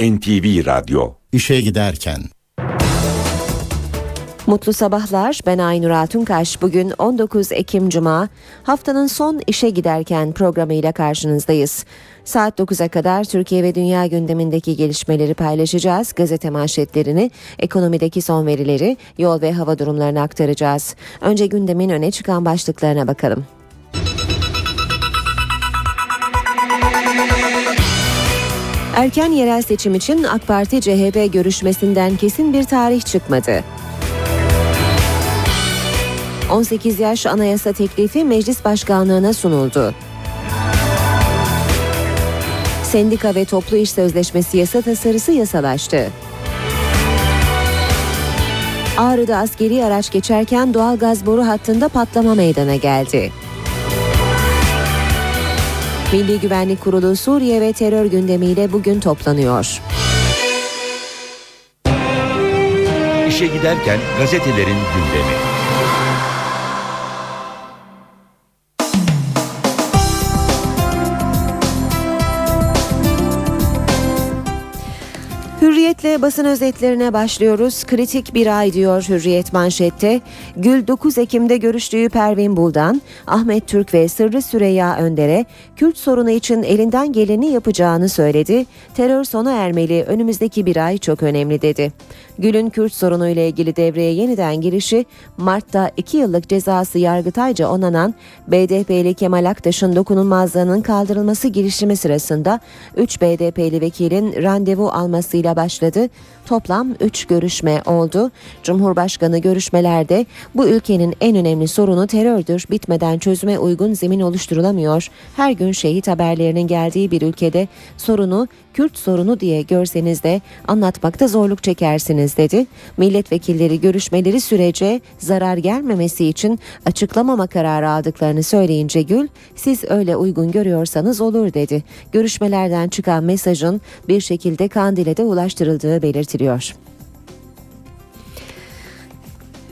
NTV Radyo İşe giderken Mutlu sabahlar. Ben Aynur Altunkaş. Bugün 19 Ekim Cuma. Haftanın son işe giderken programıyla karşınızdayız. Saat 9'a kadar Türkiye ve dünya gündemindeki gelişmeleri paylaşacağız. Gazete manşetlerini, ekonomideki son verileri, yol ve hava durumlarını aktaracağız. Önce gündemin öne çıkan başlıklarına bakalım. Erken yerel seçim için AK Parti CHP görüşmesinden kesin bir tarih çıkmadı. 18 yaş anayasa teklifi meclis başkanlığına sunuldu. Sendika ve toplu iş sözleşmesi yasa tasarısı yasalaştı. Ağrı'da askeri araç geçerken doğal gaz boru hattında patlama meydana geldi. Milli Güvenlik Kurulu Suriye ve terör gündemiyle bugün toplanıyor. İşe giderken gazetelerin gündemi. Hürriyetle basın özetlerine başlıyoruz. Kritik bir ay diyor Hürriyet manşette. Gül 9 Ekim'de görüştüğü Pervin Buldan, Ahmet Türk ve Sırrı Süreyya Önder'e Kürt sorunu için elinden geleni yapacağını söyledi. Terör sona ermeli, önümüzdeki bir ay çok önemli dedi. Gül'ün Kürt sorunuyla ilgili devreye yeniden girişi Mart'ta 2 yıllık cezası yargıtayca onanan BDP'li Kemal Aktaş'ın dokunulmazlığının kaldırılması girişimi sırasında 3 BDP'li vekilin randevu almasıyla başladı açıkladı. Toplam 3 görüşme oldu. Cumhurbaşkanı görüşmelerde bu ülkenin en önemli sorunu terördür. Bitmeden çözüme uygun zemin oluşturulamıyor. Her gün şehit haberlerinin geldiği bir ülkede sorunu Kürt sorunu diye görseniz de anlatmakta zorluk çekersiniz dedi. Milletvekilleri görüşmeleri sürece zarar gelmemesi için açıklamama kararı aldıklarını söyleyince Gül, siz öyle uygun görüyorsanız olur dedi. Görüşmelerden çıkan mesajın bir şekilde Kandil'e de ulaştırıldığı belirtiliyor.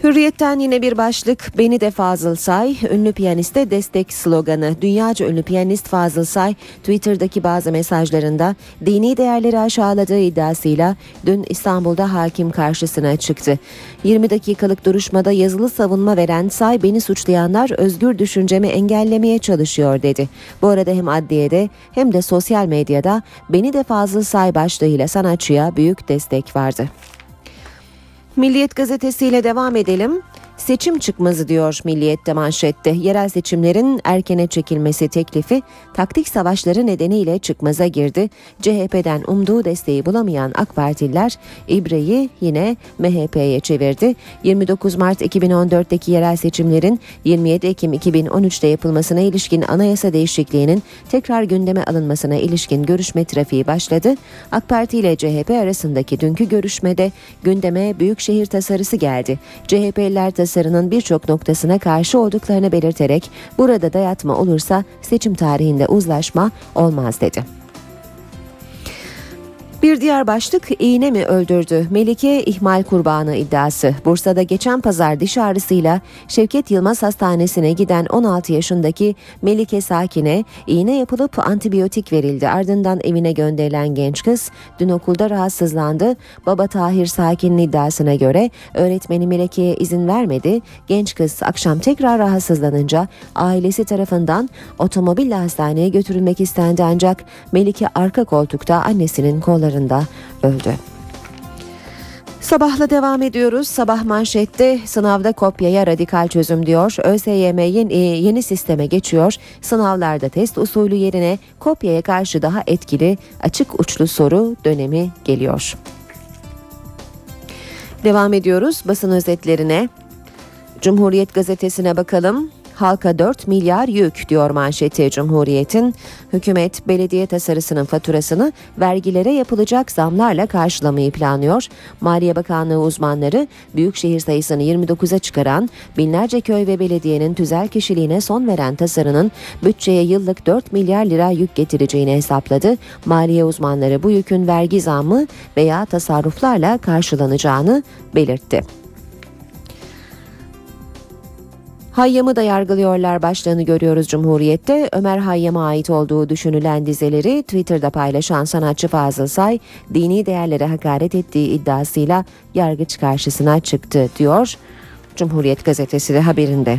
Hürriyetten yine bir başlık Beni de Fazıl Say, ünlü piyaniste destek sloganı. Dünyaca ünlü piyanist Fazıl Say, Twitter'daki bazı mesajlarında dini değerleri aşağıladığı iddiasıyla dün İstanbul'da hakim karşısına çıktı. 20 dakikalık duruşmada yazılı savunma veren Say, beni suçlayanlar özgür düşüncemi engellemeye çalışıyor dedi. Bu arada hem adliyede hem de sosyal medyada Beni de Fazıl Say başlığıyla sanatçıya büyük destek vardı. Milliyet gazetesiyle devam edelim. Seçim çıkmazı diyor Milliyet'te manşette. Yerel seçimlerin erkene çekilmesi teklifi taktik savaşları nedeniyle çıkmaza girdi. CHP'den umduğu desteği bulamayan AK Partililer İbre'yi yine MHP'ye çevirdi. 29 Mart 2014'teki yerel seçimlerin 27 Ekim 2013'te yapılmasına ilişkin anayasa değişikliğinin tekrar gündeme alınmasına ilişkin görüşme trafiği başladı. AK Parti ile CHP arasındaki dünkü görüşmede gündeme büyükşehir tasarısı geldi. CHP'liler tasarının birçok noktasına karşı olduklarını belirterek burada dayatma olursa seçim tarihinde uzlaşma olmaz dedi. Bir diğer başlık iğne mi öldürdü? Melike ihmal kurbanı iddiası. Bursa'da geçen pazar diş ağrısıyla Şevket Yılmaz Hastanesi'ne giden 16 yaşındaki Melike Sakin'e iğne yapılıp antibiyotik verildi. Ardından evine gönderilen genç kız dün okulda rahatsızlandı. Baba Tahir Sakin'in iddiasına göre öğretmeni Melike'ye izin vermedi. Genç kız akşam tekrar rahatsızlanınca ailesi tarafından otomobille hastaneye götürülmek istendi ancak Melike arka koltukta annesinin kolları öldü. Sabahla devam ediyoruz. Sabah manşette sınavda kopyaya radikal çözüm diyor. ÖSYM yeni, yeni sisteme geçiyor. Sınavlarda test usulü yerine kopyaya karşı daha etkili açık uçlu soru dönemi geliyor. Devam ediyoruz basın özetlerine. Cumhuriyet gazetesine bakalım. Halka 4 milyar yük diyor manşeti Cumhuriyet'in. Hükümet belediye tasarısının faturasını vergilere yapılacak zamlarla karşılamayı planlıyor. Maliye Bakanlığı uzmanları büyükşehir sayısını 29'a çıkaran binlerce köy ve belediyenin tüzel kişiliğine son veren tasarının bütçeye yıllık 4 milyar lira yük getireceğini hesapladı. Maliye uzmanları bu yükün vergi zammı veya tasarruflarla karşılanacağını belirtti. Hayyam'ı da yargılıyorlar başlığını görüyoruz Cumhuriyet'te. Ömer Hayyam'a ait olduğu düşünülen dizeleri Twitter'da paylaşan sanatçı Fazıl Say, dini değerlere hakaret ettiği iddiasıyla yargıç karşısına çıktı diyor. Cumhuriyet gazetesi de haberinde.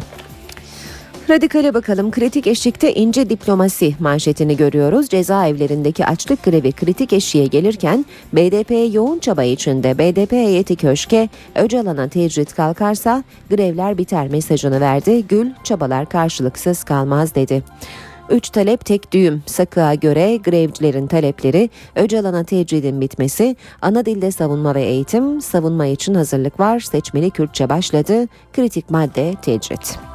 Radikale bakalım kritik eşikte ince diplomasi manşetini görüyoruz. Cezaevlerindeki açlık grevi kritik eşiğe gelirken BDP yoğun çaba içinde BDP heyeti köşke Öcalan'a tecrit kalkarsa grevler biter mesajını verdi. Gül çabalar karşılıksız kalmaz dedi. Üç talep tek düğüm. Sakığa göre grevcilerin talepleri Öcalan'a tecridin bitmesi, ana dilde savunma ve eğitim, savunma için hazırlık var, seçmeli Kürtçe başladı, kritik madde tecrit.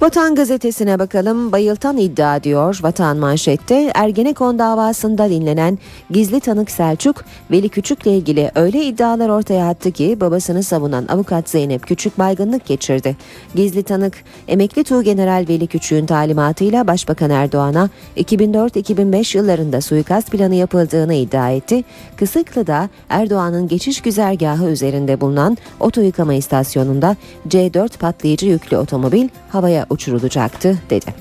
Vatan gazetesine bakalım. Bayıltan iddia diyor Vatan manşette. Ergenekon davasında dinlenen gizli tanık Selçuk, Veli Küçük'le ilgili öyle iddialar ortaya attı ki babasını savunan avukat Zeynep Küçük baygınlık geçirdi. Gizli tanık, emekli Tuğgeneral Veli Küçük'ün talimatıyla Başbakan Erdoğan'a 2004-2005 yıllarında suikast planı yapıldığını iddia etti. Kısıklı'da Erdoğan'ın geçiş güzergahı üzerinde bulunan oto yıkama istasyonunda C4 patlayıcı yüklü otomobil havaya uçurulacaktı dedi.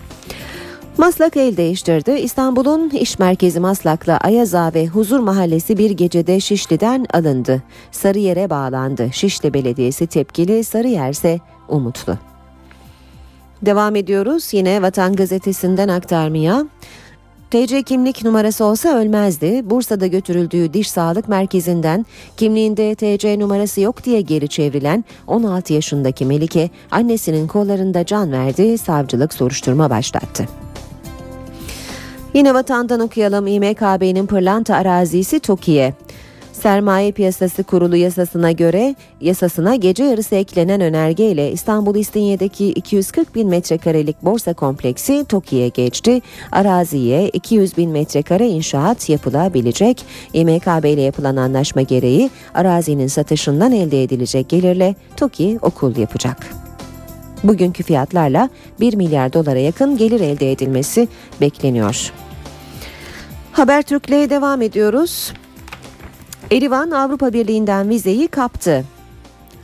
Maslak el değiştirdi. İstanbul'un iş merkezi Maslak'la Ayaza ve Huzur Mahallesi bir gecede Şişli'den alındı. Sarıyer'e bağlandı. Şişli Belediyesi tepkili, Sarıyer ise umutlu. Devam ediyoruz yine Vatan Gazetesi'nden aktarmaya. TC kimlik numarası olsa ölmezdi. Bursa'da götürüldüğü diş sağlık merkezinden kimliğinde TC numarası yok diye geri çevrilen 16 yaşındaki Melike annesinin kollarında can verdi. Savcılık soruşturma başlattı. Yine vatandan okuyalım İMKB'nin pırlanta arazisi TOKİ'ye. Sermaye Piyasası Kurulu yasasına göre yasasına gece yarısı eklenen önerge ile İstanbul İstinye'deki 240 bin metrekarelik borsa kompleksi TOKİ'ye geçti. Araziye 200 bin metrekare inşaat yapılabilecek. İMKB ile yapılan anlaşma gereği arazinin satışından elde edilecek gelirle TOKİ okul yapacak. Bugünkü fiyatlarla 1 milyar dolara yakın gelir elde edilmesi bekleniyor. Habertürk'le devam ediyoruz. Erivan Avrupa Birliği'nden vizeyi kaptı.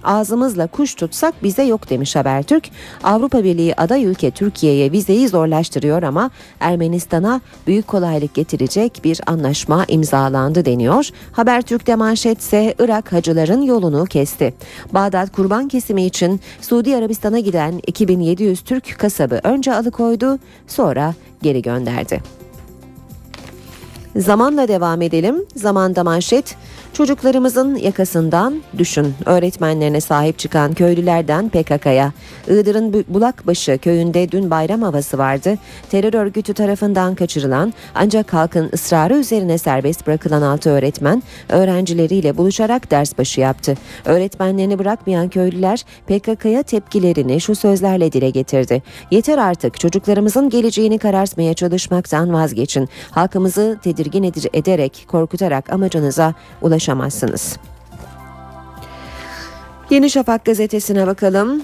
Ağzımızla kuş tutsak bize yok demiş Habertürk. Avrupa Birliği aday ülke Türkiye'ye vizeyi zorlaştırıyor ama Ermenistan'a büyük kolaylık getirecek bir anlaşma imzalandı deniyor. Habertürk'te manşetse Irak hacıların yolunu kesti. Bağdat kurban kesimi için Suudi Arabistan'a giden 2700 Türk kasabı önce alıkoydu sonra geri gönderdi. Zamanla devam edelim. Zamanda manşet çocuklarımızın yakasından düşün. Öğretmenlerine sahip çıkan köylülerden PKK'ya. Iğdır'ın Bulakbaşı köyünde dün bayram havası vardı. Terör örgütü tarafından kaçırılan ancak halkın ısrarı üzerine serbest bırakılan altı öğretmen öğrencileriyle buluşarak ders başı yaptı. Öğretmenlerini bırakmayan köylüler PKK'ya tepkilerini şu sözlerle dile getirdi. Yeter artık çocuklarımızın geleceğini karartmaya çalışmaktan vazgeçin. Halkımızı tedirgin ederek, korkutarak amacınıza ulaşamazsınız. Yeni Şafak gazetesine bakalım.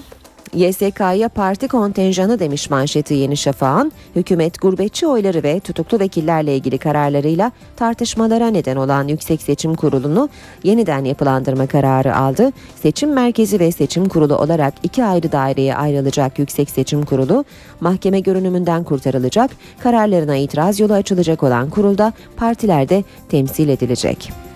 YSK'ya parti kontenjanı demiş manşeti Yeni Şafak'ın, hükümet gurbetçi oyları ve tutuklu vekillerle ilgili kararlarıyla tartışmalara neden olan Yüksek Seçim Kurulu'nu yeniden yapılandırma kararı aldı. Seçim merkezi ve seçim kurulu olarak iki ayrı daireye ayrılacak Yüksek Seçim Kurulu, mahkeme görünümünden kurtarılacak, kararlarına itiraz yolu açılacak olan kurulda partilerde temsil edilecek.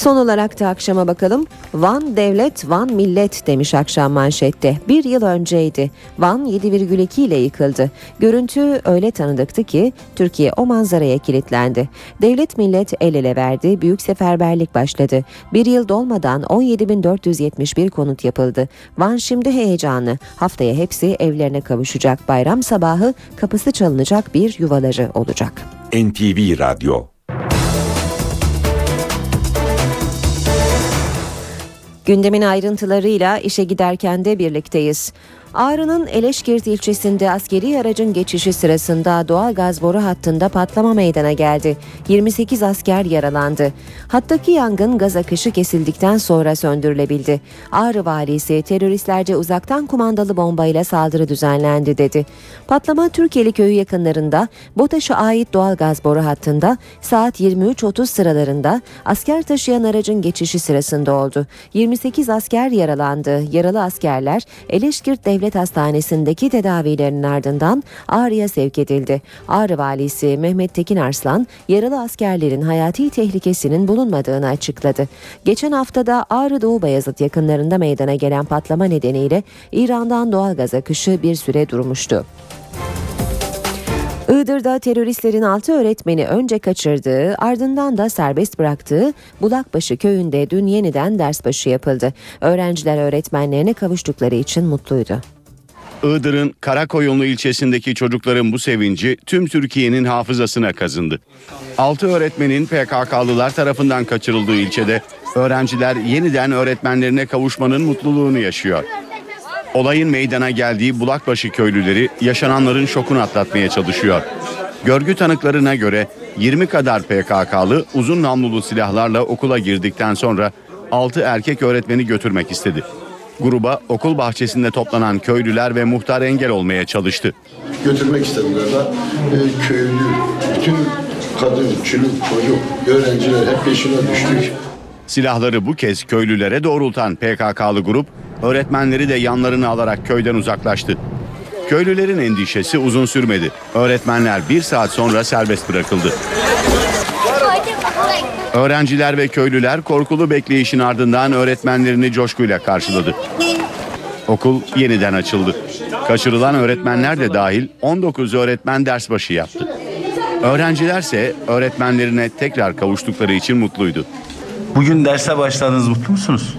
Son olarak da akşama bakalım. Van devlet, Van millet demiş akşam manşette. Bir yıl önceydi. Van 7,2 ile yıkıldı. Görüntü öyle tanıdıktı ki Türkiye o manzaraya kilitlendi. Devlet millet el ele verdi. Büyük seferberlik başladı. Bir yıl dolmadan 17.471 konut yapıldı. Van şimdi heyecanlı. Haftaya hepsi evlerine kavuşacak. Bayram sabahı kapısı çalınacak bir yuvaları olacak. NTV Radyo Gündemin ayrıntılarıyla işe giderken de birlikteyiz. Ağrı'nın Eleşkirt ilçesinde askeri aracın geçişi sırasında doğal gaz boru hattında patlama meydana geldi. 28 asker yaralandı. Hattaki yangın gaz akışı kesildikten sonra söndürülebildi. Ağrı valisi teröristlerce uzaktan kumandalı bombayla saldırı düzenlendi dedi. Patlama Türkiye'li köyü yakınlarında BOTAŞ'a ait doğal gaz boru hattında saat 23.30 sıralarında asker taşıyan aracın geçişi sırasında oldu. 28 asker yaralandı. Yaralı askerler Eleşkirt Devlet Hastanesi'ndeki tedavilerinin ardından Ağrı'ya sevk edildi. Ağrı valisi Mehmet Tekin Arslan yaralı askerlerin hayati tehlikesinin bulunmadığını açıkladı. Geçen haftada Ağrı Doğu Bayazıt yakınlarında meydana gelen patlama nedeniyle İran'dan doğal gaz akışı bir süre durmuştu. Iğdır'da teröristlerin 6 öğretmeni önce kaçırdığı ardından da serbest bıraktığı Bulakbaşı köyünde dün yeniden ders başı yapıldı. Öğrenciler öğretmenlerine kavuştukları için mutluydu. Iğdır'ın Karakoyunlu ilçesindeki çocukların bu sevinci tüm Türkiye'nin hafızasına kazındı. 6 öğretmenin PKK'lılar tarafından kaçırıldığı ilçede öğrenciler yeniden öğretmenlerine kavuşmanın mutluluğunu yaşıyor. Olayın meydana geldiği Bulakbaşı köylüleri yaşananların şokunu atlatmaya çalışıyor. Görgü tanıklarına göre 20 kadar PKK'lı uzun namlulu silahlarla okula girdikten sonra 6 erkek öğretmeni götürmek istedi. Gruba okul bahçesinde toplanan köylüler ve muhtar engel olmaya çalıştı. götürmek istediler de e, köylü, bütün kadın, çocuk, çocuk, öğrenciler hep peşine düştük. Silahları bu kez köylülere doğrultan PKK'lı grup öğretmenleri de yanlarına alarak köyden uzaklaştı. Köylülerin endişesi uzun sürmedi. Öğretmenler bir saat sonra serbest bırakıldı. Öğrenciler ve köylüler korkulu bekleyişin ardından öğretmenlerini coşkuyla karşıladı. Okul yeniden açıldı. Kaçırılan öğretmenler de dahil 19 öğretmen ders başı yaptı. Öğrencilerse öğretmenlerine tekrar kavuştukları için mutluydu. Bugün derse başladınız mutlu musunuz?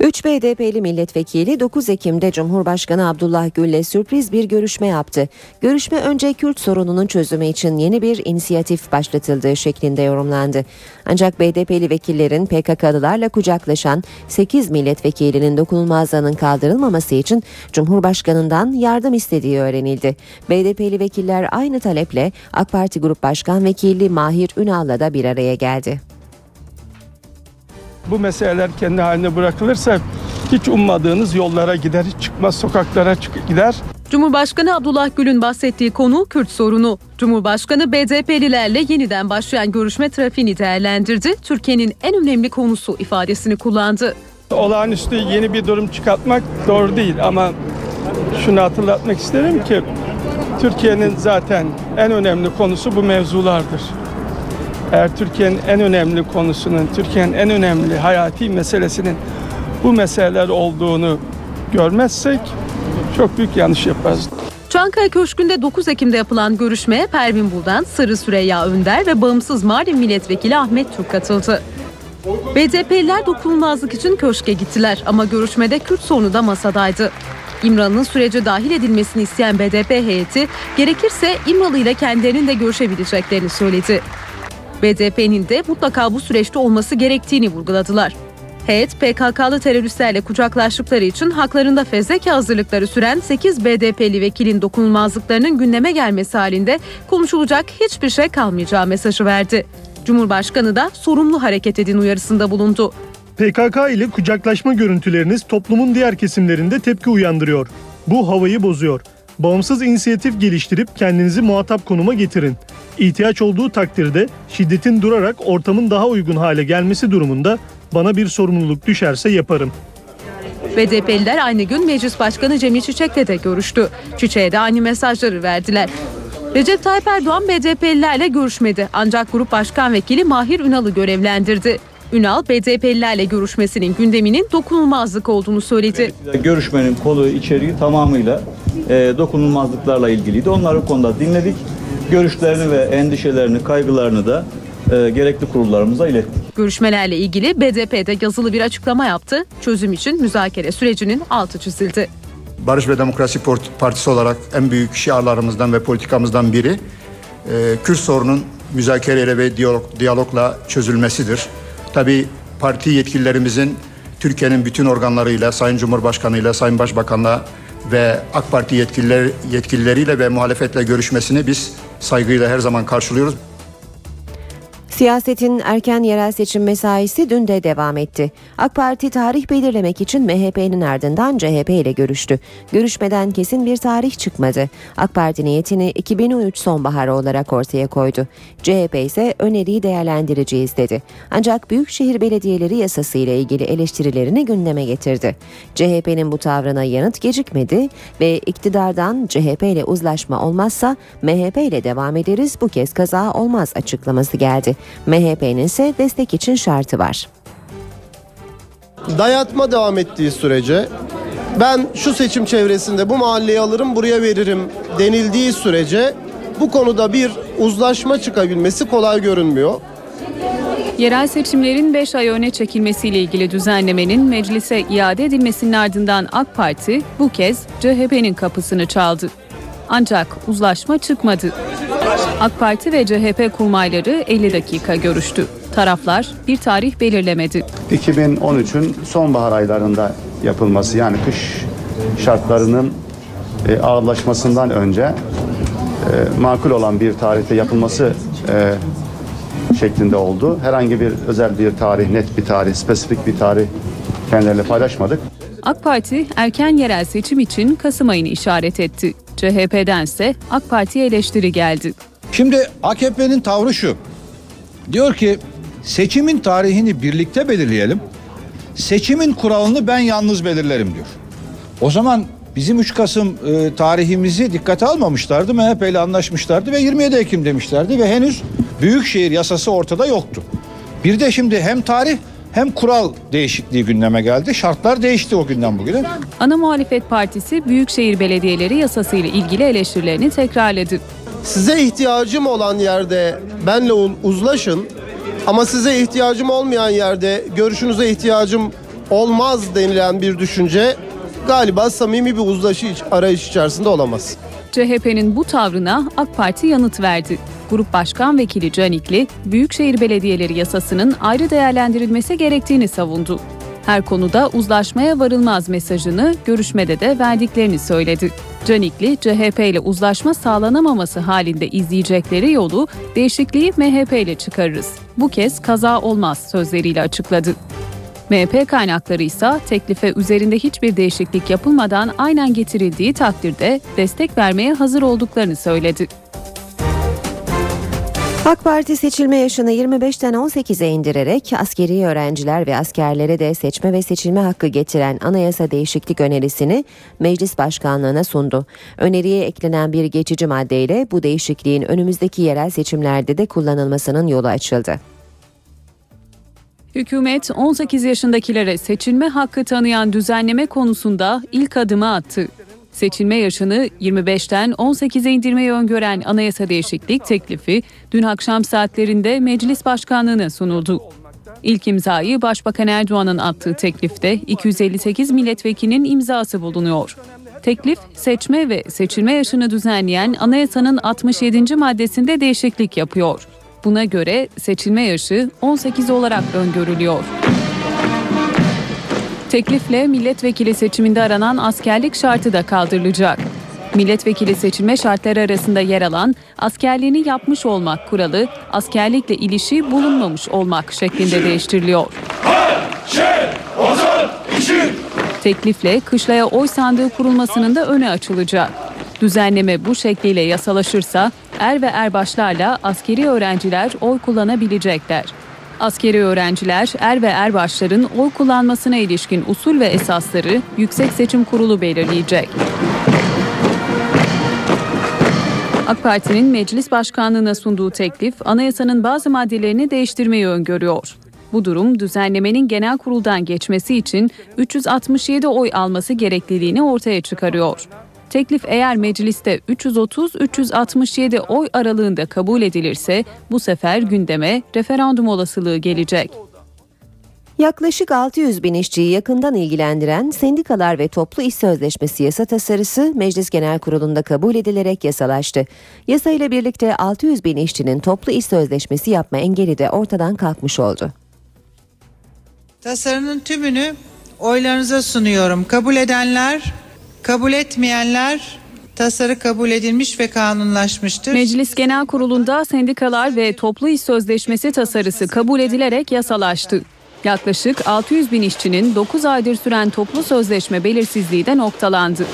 3 BDP'li milletvekili 9 Ekim'de Cumhurbaşkanı Abdullah Gül'le sürpriz bir görüşme yaptı. Görüşme önce Kürt sorununun çözümü için yeni bir inisiyatif başlatıldığı şeklinde yorumlandı. Ancak BDP'li vekillerin PKK'lılarla kucaklaşan 8 milletvekilinin dokunulmazlığının kaldırılmaması için Cumhurbaşkanı'ndan yardım istediği öğrenildi. BDP'li vekiller aynı taleple AK Parti Grup Başkan Vekili Mahir Ünal'la da bir araya geldi. Bu meseleler kendi haline bırakılırsa hiç ummadığınız yollara gider, hiç çıkmaz sokaklara çık- gider. Cumhurbaşkanı Abdullah Gül'ün bahsettiği konu Kürt sorunu. Cumhurbaşkanı BDP'lilerle yeniden başlayan görüşme trafiğini değerlendirdi. Türkiye'nin en önemli konusu ifadesini kullandı. Olağanüstü yeni bir durum çıkartmak doğru değil ama şunu hatırlatmak isterim ki Türkiye'nin zaten en önemli konusu bu mevzulardır. Eğer Türkiye'nin en önemli konusunun, Türkiye'nin en önemli hayati meselesinin bu meseleler olduğunu görmezsek çok büyük yanlış yaparız. Çankaya Köşkü'nde 9 Ekim'de yapılan görüşmeye Pervin Buldan, Sarı Süreyya Önder ve bağımsız Mardin Milletvekili Ahmet Türk katıldı. BDP'liler dokunulmazlık için köşke gittiler ama görüşmede Kürt sorunu da masadaydı. İmralı'nın sürece dahil edilmesini isteyen BDP heyeti gerekirse İmralı ile kendilerinin de görüşebileceklerini söyledi. BDP'nin de mutlaka bu süreçte olması gerektiğini vurguladılar. Heyet PKK'lı teröristlerle kucaklaştıkları için haklarında fezleke hazırlıkları süren 8 BDP'li vekilin dokunulmazlıklarının gündeme gelmesi halinde konuşulacak hiçbir şey kalmayacağı mesajı verdi. Cumhurbaşkanı da sorumlu hareket edin uyarısında bulundu. PKK ile kucaklaşma görüntüleriniz toplumun diğer kesimlerinde tepki uyandırıyor. Bu havayı bozuyor. Bağımsız inisiyatif geliştirip kendinizi muhatap konuma getirin. İhtiyaç olduğu takdirde şiddetin durarak ortamın daha uygun hale gelmesi durumunda bana bir sorumluluk düşerse yaparım. BDP'liler aynı gün Meclis Başkanı Cemil Çiçek'le de görüştü. Çiçek'e de aynı mesajları verdiler. Recep Tayyip Erdoğan BDP'lilerle görüşmedi ancak Grup Başkan Vekili Mahir Ünal'ı görevlendirdi. Ünal, BDP'lilerle görüşmesinin gündeminin dokunulmazlık olduğunu söyledi. Görüşmenin konu içeriği tamamıyla e, dokunulmazlıklarla ilgiliydi. Onları konuda dinledik. Görüşlerini ve endişelerini, kaygılarını da e, gerekli kurullarımıza ilettik. Görüşmelerle ilgili BDP'de yazılı bir açıklama yaptı. Çözüm için müzakere sürecinin altı çizildi. Barış ve Demokrasi Partisi olarak en büyük şiarlarımızdan ve politikamızdan biri e, Kürt sorunun müzakereyle ve diyalog, diyalogla çözülmesidir. Tabii parti yetkililerimizin Türkiye'nin bütün organlarıyla, Sayın Cumhurbaşkanıyla, Sayın Başbakanla ve AK Parti yetkililer, yetkilileriyle ve muhalefetle görüşmesini biz saygıyla her zaman karşılıyoruz. Siyasetin erken yerel seçim mesaisi dün de devam etti. AK Parti tarih belirlemek için MHP'nin ardından CHP ile görüştü. Görüşmeden kesin bir tarih çıkmadı. AK Parti niyetini 2013 sonbaharı olarak ortaya koydu. CHP ise öneriyi değerlendireceğiz dedi. Ancak Büyükşehir Belediyeleri yasası ile ilgili eleştirilerini gündeme getirdi. CHP'nin bu tavrına yanıt gecikmedi ve iktidardan CHP ile uzlaşma olmazsa MHP ile devam ederiz bu kez kaza olmaz açıklaması geldi. MHP'nin ise destek için şartı var. Dayatma devam ettiği sürece ben şu seçim çevresinde bu mahalleyi alırım buraya veririm denildiği sürece bu konuda bir uzlaşma çıkabilmesi kolay görünmüyor. Yerel seçimlerin 5 ay öne çekilmesiyle ilgili düzenlemenin meclise iade edilmesinin ardından AK Parti bu kez CHP'nin kapısını çaldı. Ancak uzlaşma çıkmadı. AK Parti ve CHP kurmayları 50 dakika görüştü. Taraflar bir tarih belirlemedi. 2013'ün sonbahar aylarında yapılması yani kış şartlarının e, ağırlaşmasından önce e, makul olan bir tarihte yapılması e, şeklinde oldu. Herhangi bir özel bir tarih, net bir tarih, spesifik bir tarih kendileriyle paylaşmadık. AK Parti erken yerel seçim için Kasım ayını işaret etti. CHP'dense AK Parti'ye eleştiri geldi. Şimdi AKP'nin tavrı şu. Diyor ki seçimin tarihini birlikte belirleyelim. Seçimin kuralını ben yalnız belirlerim diyor. O zaman bizim 3 Kasım e, tarihimizi dikkate almamışlardı. MHP ile anlaşmışlardı ve 27 Ekim demişlerdi ve henüz Büyükşehir yasası ortada yoktu. Bir de şimdi hem tarih hem kural değişikliği gündeme geldi. Şartlar değişti o günden bugüne. Ana Muhalefet Partisi Büyükşehir Belediyeleri yasası ile ilgili eleştirilerini tekrarladı. Size ihtiyacım olan yerde benle uzlaşın ama size ihtiyacım olmayan yerde görüşünüze ihtiyacım olmaz denilen bir düşünce galiba samimi bir uzlaşı arayış içerisinde olamaz. CHP'nin bu tavrına AK Parti yanıt verdi. Grup Başkan Vekili Canikli, Büyükşehir Belediyeleri yasasının ayrı değerlendirilmesi gerektiğini savundu. Her konuda uzlaşmaya varılmaz mesajını görüşmede de verdiklerini söyledi. Canikli, CHP ile uzlaşma sağlanamaması halinde izleyecekleri yolu değişikliği MHP ile çıkarırız. Bu kez kaza olmaz sözleriyle açıkladı. MHP kaynakları ise teklife üzerinde hiçbir değişiklik yapılmadan aynen getirildiği takdirde destek vermeye hazır olduklarını söyledi. AK Parti seçilme yaşını 25'ten 18'e indirerek askeri öğrenciler ve askerlere de seçme ve seçilme hakkı getiren anayasa değişiklik önerisini meclis başkanlığına sundu. Öneriye eklenen bir geçici maddeyle bu değişikliğin önümüzdeki yerel seçimlerde de kullanılmasının yolu açıldı. Hükümet 18 yaşındakilere seçilme hakkı tanıyan düzenleme konusunda ilk adımı attı. Seçilme yaşını 25'ten 18'e indirmeyi öngören anayasa değişiklik teklifi dün akşam saatlerinde meclis başkanlığına sunuldu. İlk imzayı Başbakan Erdoğan'ın attığı teklifte 258 milletvekilinin imzası bulunuyor. Teklif seçme ve seçilme yaşını düzenleyen anayasanın 67. maddesinde değişiklik yapıyor. Buna göre seçilme yaşı 18 olarak öngörülüyor. Teklifle milletvekili seçiminde aranan askerlik şartı da kaldırılacak. Milletvekili seçilme şartları arasında yer alan askerliğini yapmış olmak kuralı askerlikle ilişi bulunmamış olmak şeklinde değiştiriliyor. Teklifle kışlaya oy sandığı kurulmasının da önü açılacak. Düzenleme bu şekliyle yasalaşırsa er ve erbaşlarla askeri öğrenciler oy kullanabilecekler. Askeri öğrenciler er ve erbaşların oy kullanmasına ilişkin usul ve esasları Yüksek Seçim Kurulu belirleyecek. AK Parti'nin meclis başkanlığına sunduğu teklif anayasanın bazı maddelerini değiştirmeyi öngörüyor. Bu durum düzenlemenin genel kuruldan geçmesi için 367 oy alması gerekliliğini ortaya çıkarıyor. Teklif eğer mecliste 330-367 oy aralığında kabul edilirse bu sefer gündeme referandum olasılığı gelecek. Yaklaşık 600 bin işçiyi yakından ilgilendiren Sendikalar ve Toplu İş Sözleşmesi yasa tasarısı Meclis Genel Kurulu'nda kabul edilerek yasalaştı. Yasa ile birlikte 600 bin işçinin toplu iş sözleşmesi yapma engeli de ortadan kalkmış oldu. Tasarının tümünü oylarınıza sunuyorum. Kabul edenler, kabul etmeyenler tasarı kabul edilmiş ve kanunlaşmıştır. Meclis Genel Kurulu'nda sendikalar ve toplu iş sözleşmesi tasarısı kabul edilerek yasalaştı. Yaklaşık 600 bin işçinin 9 aydır süren toplu sözleşme belirsizliği de noktalandı.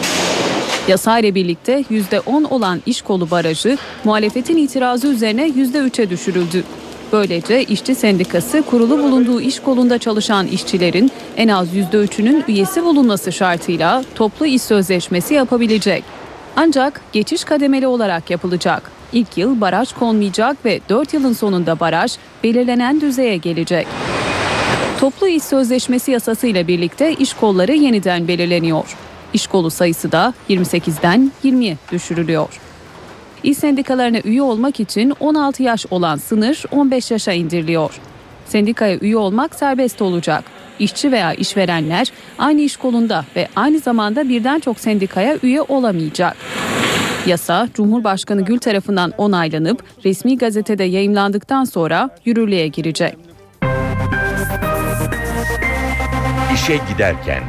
Yasa ile birlikte %10 olan iş kolu barajı muhalefetin itirazı üzerine %3'e düşürüldü. Böylece işçi sendikası kurulu bulunduğu iş kolunda çalışan işçilerin en az %3'ünün üyesi bulunması şartıyla toplu iş sözleşmesi yapabilecek. Ancak geçiş kademeli olarak yapılacak. İlk yıl baraj konmayacak ve 4 yılın sonunda baraj belirlenen düzeye gelecek. Toplu iş sözleşmesi yasası ile birlikte iş kolları yeniden belirleniyor. İş kolu sayısı da 28'den 20'ye düşürülüyor. İş sendikalarına üye olmak için 16 yaş olan sınır 15 yaşa indiriliyor. Sendikaya üye olmak serbest olacak. İşçi veya işverenler aynı iş kolunda ve aynı zamanda birden çok sendikaya üye olamayacak. Yasa Cumhurbaşkanı Gül tarafından onaylanıp resmi gazetede yayımlandıktan sonra yürürlüğe girecek. İşe giderken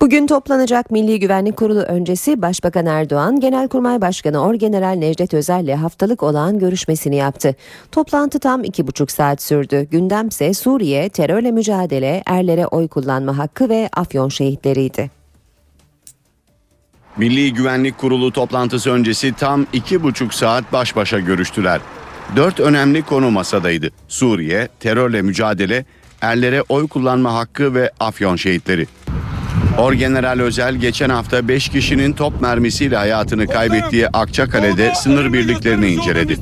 Bugün toplanacak Milli Güvenlik Kurulu öncesi Başbakan Erdoğan, Genelkurmay Başkanı Orgeneral Necdet Özel'le haftalık olağan görüşmesini yaptı. Toplantı tam iki buçuk saat sürdü. Gündemse Suriye, terörle mücadele, erlere oy kullanma hakkı ve Afyon şehitleriydi. Milli Güvenlik Kurulu toplantısı öncesi tam iki buçuk saat baş başa görüştüler. Dört önemli konu masadaydı. Suriye, terörle mücadele, erlere oy kullanma hakkı ve Afyon şehitleri. Orgeneral Özel geçen hafta 5 kişinin top mermisiyle hayatını kaybettiği Akçakale'de sınır birliklerini inceledi.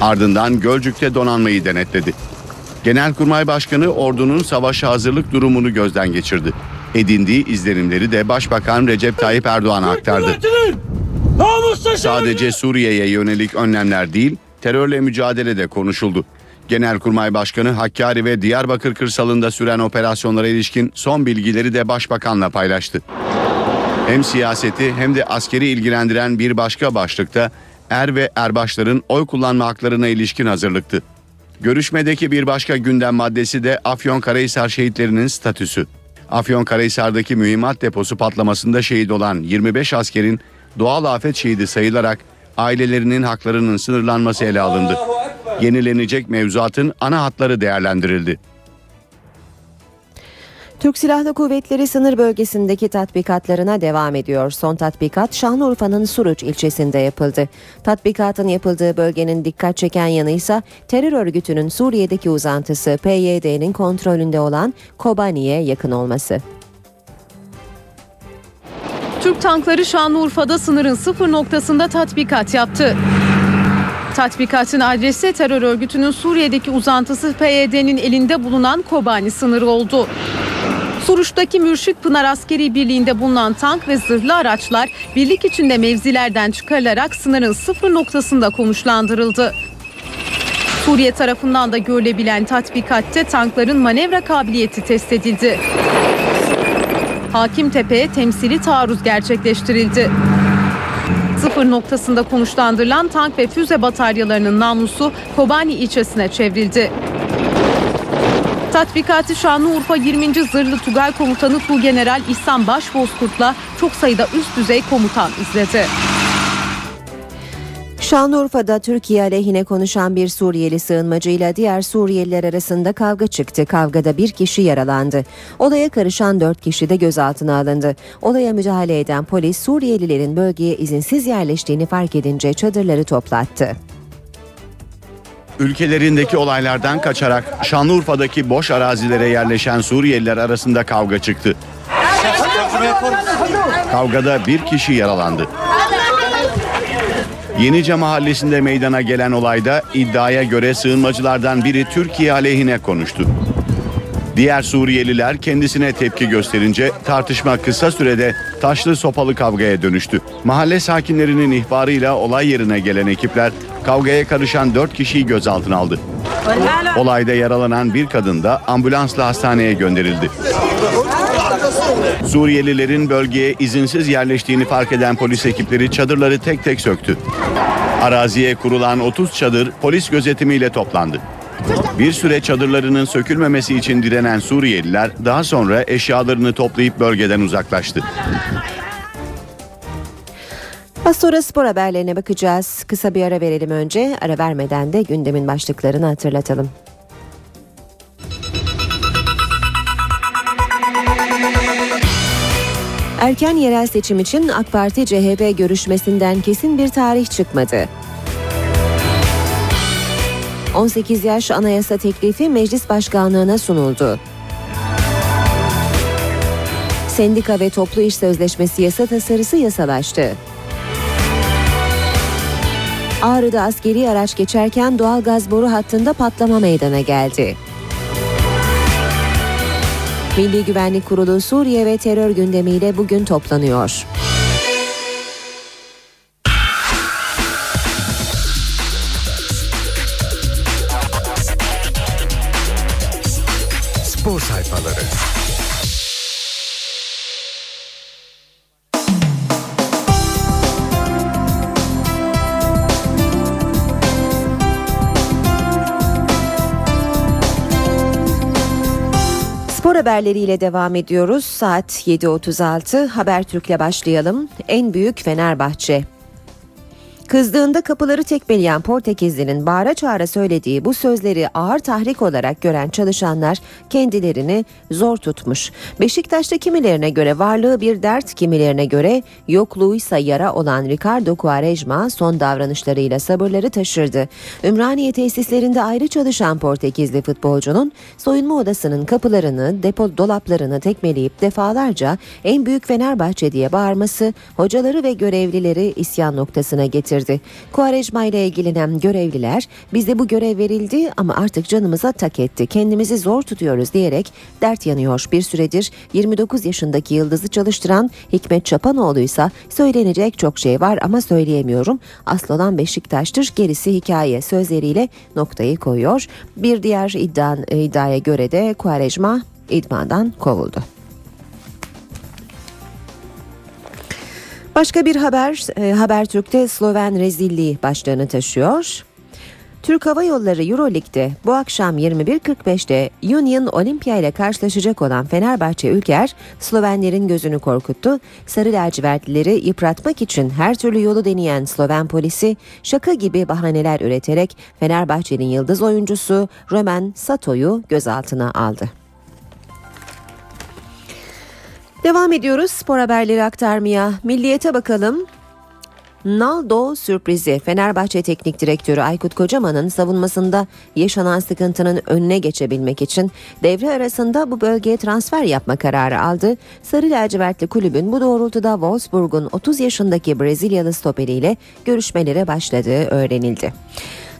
Ardından Gölcük'te donanmayı denetledi. Genelkurmay Başkanı ordunun savaşa hazırlık durumunu gözden geçirdi. Edindiği izlenimleri de Başbakan Recep Tayyip Erdoğan'a aktardı. Sadece Suriye'ye yönelik önlemler değil, terörle mücadele de konuşuldu. Genelkurmay Başkanı Hakkari ve Diyarbakır kırsalında süren operasyonlara ilişkin son bilgileri de başbakanla paylaştı. Hem siyaseti hem de askeri ilgilendiren bir başka başlıkta er ve erbaşların oy kullanma haklarına ilişkin hazırlıktı. Görüşmedeki bir başka gündem maddesi de Afyonkarahisar şehitlerinin statüsü. Afyonkarahisar'daki mühimmat deposu patlamasında şehit olan 25 askerin doğal afet şehidi sayılarak ailelerinin haklarının sınırlanması ele alındı. Yenilenecek mevzuatın ana hatları değerlendirildi. Türk Silahlı Kuvvetleri sınır bölgesindeki tatbikatlarına devam ediyor. Son tatbikat Şanlıurfa'nın Suruç ilçesinde yapıldı. Tatbikatın yapıldığı bölgenin dikkat çeken yanı ise terör örgütünün Suriye'deki uzantısı PYD'nin kontrolünde olan Kobani'ye yakın olması. Türk tankları Şanlıurfa'da sınırın sıfır noktasında tatbikat yaptı. Tatbikatın adresi terör örgütünün Suriye'deki uzantısı PYD'nin elinde bulunan Kobani sınırı oldu. Suruç'taki Mürşit Pınar Askeri Birliği'nde bulunan tank ve zırhlı araçlar birlik içinde mevzilerden çıkarılarak sınırın sıfır noktasında konuşlandırıldı. Suriye tarafından da görülebilen tatbikatte tankların manevra kabiliyeti test edildi. Hakimtepe'ye temsili taarruz gerçekleştirildi. Sıfır noktasında konuşlandırılan tank ve füze bataryalarının namlusu Kobani ilçesine çevrildi. Tatbikatı Şanlıurfa 20. Zırhlı Tugay Komutanı Tuğgeneral İhsan Başbozkurt'la çok sayıda üst düzey komutan izledi. Şanlıurfa'da Türkiye aleyhine konuşan bir Suriyeli sığınmacıyla diğer Suriyeliler arasında kavga çıktı. Kavgada bir kişi yaralandı. Olaya karışan dört kişi de gözaltına alındı. Olaya müdahale eden polis Suriyelilerin bölgeye izinsiz yerleştiğini fark edince çadırları toplattı. Ülkelerindeki olaylardan kaçarak Şanlıurfa'daki boş arazilere yerleşen Suriyeliler arasında kavga çıktı. Kavgada bir kişi yaralandı. Yenice mahallesinde meydana gelen olayda iddiaya göre sığınmacılardan biri Türkiye aleyhine konuştu. Diğer Suriyeliler kendisine tepki gösterince tartışma kısa sürede taşlı sopalı kavgaya dönüştü. Mahalle sakinlerinin ihbarıyla olay yerine gelen ekipler kavgaya karışan 4 kişiyi gözaltına aldı. Olayda yaralanan bir kadın da ambulansla hastaneye gönderildi. Suriyelilerin bölgeye izinsiz yerleştiğini fark eden polis ekipleri çadırları tek tek söktü. Araziye kurulan 30 çadır polis gözetimiyle toplandı. Bir süre çadırlarının sökülmemesi için direnen Suriyeliler daha sonra eşyalarını toplayıp bölgeden uzaklaştı. Az sonra spor haberlerine bakacağız. Kısa bir ara verelim önce. Ara vermeden de gündemin başlıklarını hatırlatalım. Erken yerel seçim için AK Parti CHP görüşmesinden kesin bir tarih çıkmadı. 18 yaş anayasa teklifi meclis başkanlığına sunuldu. Sendika ve toplu iş sözleşmesi yasa tasarısı yasalaştı. Ağrı'da askeri araç geçerken doğal gaz boru hattında patlama meydana geldi. Milli Güvenlik Kurulu Suriye ve terör gündemiyle bugün toplanıyor. Haberleriyle devam ediyoruz. Saat 7.36 Habertürk'le başlayalım. En büyük Fenerbahçe. Kızdığında kapıları tekmeleyen Portekizli'nin bağıra çağıra söylediği bu sözleri ağır tahrik olarak gören çalışanlar kendilerini zor tutmuş. Beşiktaş'ta kimilerine göre varlığı bir dert, kimilerine göre yokluğuysa yara olan Ricardo Quaresma son davranışlarıyla sabırları taşırdı. Ümraniye tesislerinde ayrı çalışan Portekizli futbolcunun soyunma odasının kapılarını, depo dolaplarını tekmeleyip defalarca en büyük Fenerbahçe diye bağırması hocaları ve görevlileri isyan noktasına getirdi getirdi. Kuarejma ile ilgilenen görevliler bize bu görev verildi ama artık canımıza tak etti. Kendimizi zor tutuyoruz diyerek dert yanıyor. Bir süredir 29 yaşındaki Yıldız'ı çalıştıran Hikmet Çapanoğlu ise söylenecek çok şey var ama söyleyemiyorum. Asıl olan Beşiktaş'tır gerisi hikaye sözleriyle noktayı koyuyor. Bir diğer iddia, iddiaya göre de Kuarejma idmandan kovuldu. Başka bir haber e, Habertürk'te Sloven rezilliği başlığını taşıyor. Türk Hava Yolları Euroleague'de bu akşam 21.45'te Union Olympia ile karşılaşacak olan Fenerbahçe Ülker, Slovenlerin gözünü korkuttu. Sarı lacivertlileri yıpratmak için her türlü yolu deneyen Sloven polisi şaka gibi bahaneler üreterek Fenerbahçe'nin yıldız oyuncusu Roman Sato'yu gözaltına aldı. Devam ediyoruz spor haberleri aktarmaya. Milliyete bakalım. Naldo sürprizi Fenerbahçe Teknik Direktörü Aykut Kocaman'ın savunmasında yaşanan sıkıntının önüne geçebilmek için devre arasında bu bölgeye transfer yapma kararı aldı. Sarı lacivertli kulübün bu doğrultuda Wolfsburg'un 30 yaşındaki Brezilyalı stoperiyle görüşmelere başladığı öğrenildi.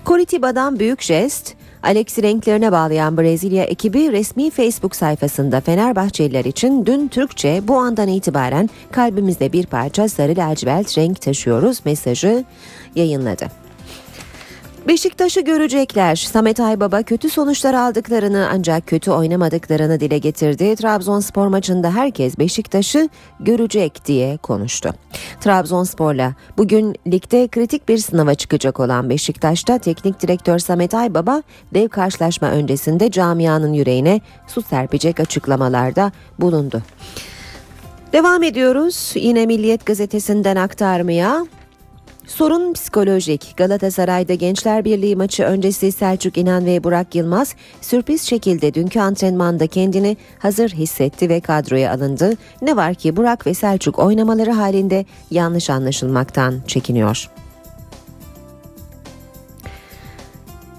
Coritiba'dan büyük jest, Alex'i renklerine bağlayan Brezilya ekibi resmi Facebook sayfasında Fenerbahçeliler için dün Türkçe bu andan itibaren kalbimizde bir parça sarı lacivert renk taşıyoruz mesajı yayınladı. Beşiktaş'ı görecekler. Samet Aybaba kötü sonuçlar aldıklarını ancak kötü oynamadıklarını dile getirdi. Trabzonspor maçında herkes Beşiktaş'ı görecek diye konuştu. Trabzonspor'la bugün ligde kritik bir sınava çıkacak olan Beşiktaş'ta teknik direktör Samet Aybaba dev karşılaşma öncesinde camianın yüreğine su serpecek açıklamalarda bulundu. Devam ediyoruz yine Milliyet gazetesinden aktarmaya. Sorun psikolojik. Galatasaray'da Gençler Birliği maçı öncesi Selçuk İnan ve Burak Yılmaz sürpriz şekilde dünkü antrenmanda kendini hazır hissetti ve kadroya alındı. Ne var ki Burak ve Selçuk oynamaları halinde yanlış anlaşılmaktan çekiniyor.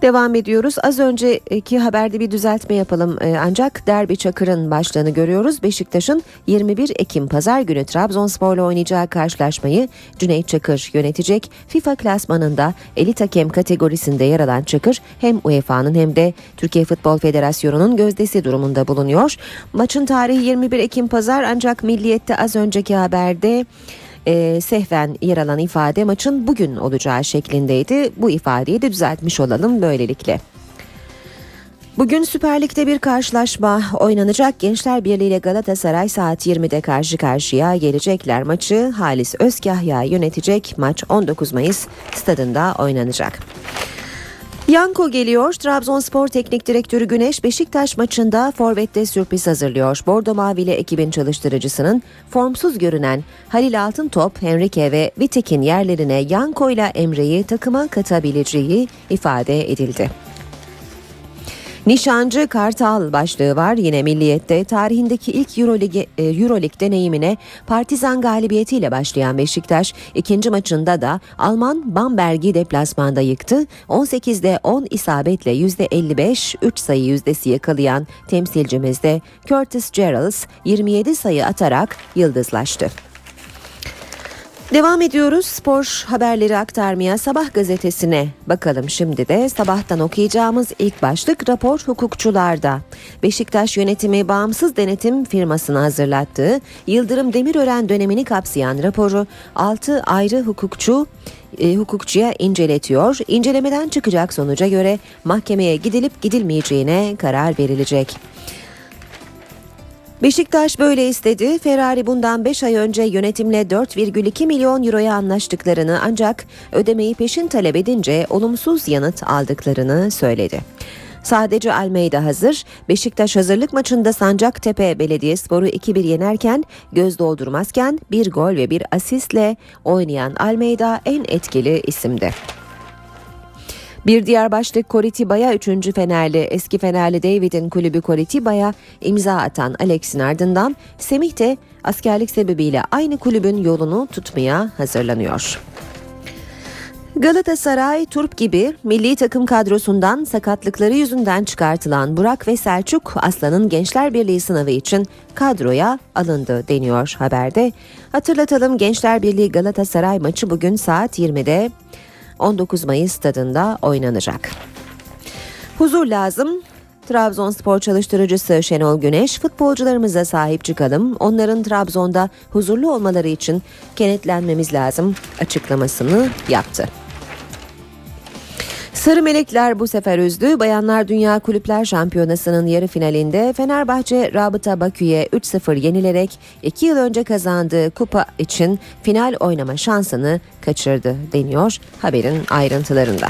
Devam ediyoruz. Az önceki haberde bir düzeltme yapalım. Ee, ancak Derbi Çakır'ın başlığını görüyoruz. Beşiktaş'ın 21 Ekim Pazar günü Trabzonspor'la oynayacağı karşılaşmayı Cüneyt Çakır yönetecek. FIFA klasmanında elit hakem kategorisinde yer alan Çakır hem UEFA'nın hem de Türkiye Futbol Federasyonu'nun gözdesi durumunda bulunuyor. Maçın tarihi 21 Ekim Pazar ancak Milliyet'te az önceki haberde e, sehven yer alan ifade maçın bugün olacağı şeklindeydi. Bu ifadeyi de düzeltmiş olalım böylelikle. Bugün Süper Lig'de bir karşılaşma oynanacak. Gençler Birliği ile Galatasaray saat 20'de karşı karşıya gelecekler. Maçı Halis Özkahya yönetecek. Maç 19 Mayıs stadında oynanacak. Yanko geliyor. Trabzonspor Teknik Direktörü Güneş Beşiktaş maçında forvette sürpriz hazırlıyor. Bordo Mavili ekibin çalıştırıcısının formsuz görünen Halil Altıntop, Henrique ve Vitek'in yerlerine Yanko ile Emre'yi takıma katabileceği ifade edildi. Nişancı Kartal başlığı var yine Milliyet'te. Tarihindeki ilk Eurolig, e, Eurolig deneyimine Partizan galibiyetiyle başlayan Beşiktaş ikinci maçında da Alman Bamberg'i deplasmanda yıktı. 18'de 10 isabetle %55 3 sayı yüzdesi yakalayan temsilcimizde Curtis Gerrals 27 sayı atarak yıldızlaştı. Devam ediyoruz spor haberleri aktarmaya Sabah gazetesine bakalım şimdi de sabahtan okuyacağımız ilk başlık rapor hukukçularda. Beşiktaş yönetimi bağımsız denetim firmasına hazırlattığı Yıldırım Demirören dönemini kapsayan raporu 6 ayrı hukukçu e, hukukçuya inceletiyor. İncelemeden çıkacak sonuca göre mahkemeye gidilip gidilmeyeceğine karar verilecek. Beşiktaş böyle istedi. Ferrari bundan 5 ay önce yönetimle 4,2 milyon euroya anlaştıklarını ancak ödemeyi peşin talep edince olumsuz yanıt aldıklarını söyledi. Sadece Almeyda hazır. Beşiktaş hazırlık maçında Sancaktepe Belediyespor'u 2-1 yenerken göz doldurmazken bir gol ve bir asistle oynayan Almeyda en etkili isimdi. Bir diğer başlık Koritiba'ya 3. Fenerli eski Fenerli David'in kulübü Koritiba'ya imza atan Alex'in ardından Semih de askerlik sebebiyle aynı kulübün yolunu tutmaya hazırlanıyor. Galatasaray, Turp gibi milli takım kadrosundan sakatlıkları yüzünden çıkartılan Burak ve Selçuk Aslan'ın Gençler Birliği sınavı için kadroya alındı deniyor haberde. Hatırlatalım Gençler Birliği Galatasaray maçı bugün saat 20'de 19 Mayıs stadında oynanacak. Huzur lazım. Trabzonspor çalıştırıcısı Şenol Güneş futbolcularımıza sahip çıkalım. Onların Trabzon'da huzurlu olmaları için kenetlenmemiz lazım açıklamasını yaptı. Sarı Melekler bu sefer üzdü. Bayanlar Dünya Kulüpler Şampiyonası'nın yarı finalinde Fenerbahçe Rabıta Bakü'ye 3-0 yenilerek 2 yıl önce kazandığı kupa için final oynama şansını kaçırdı deniyor haberin ayrıntılarında.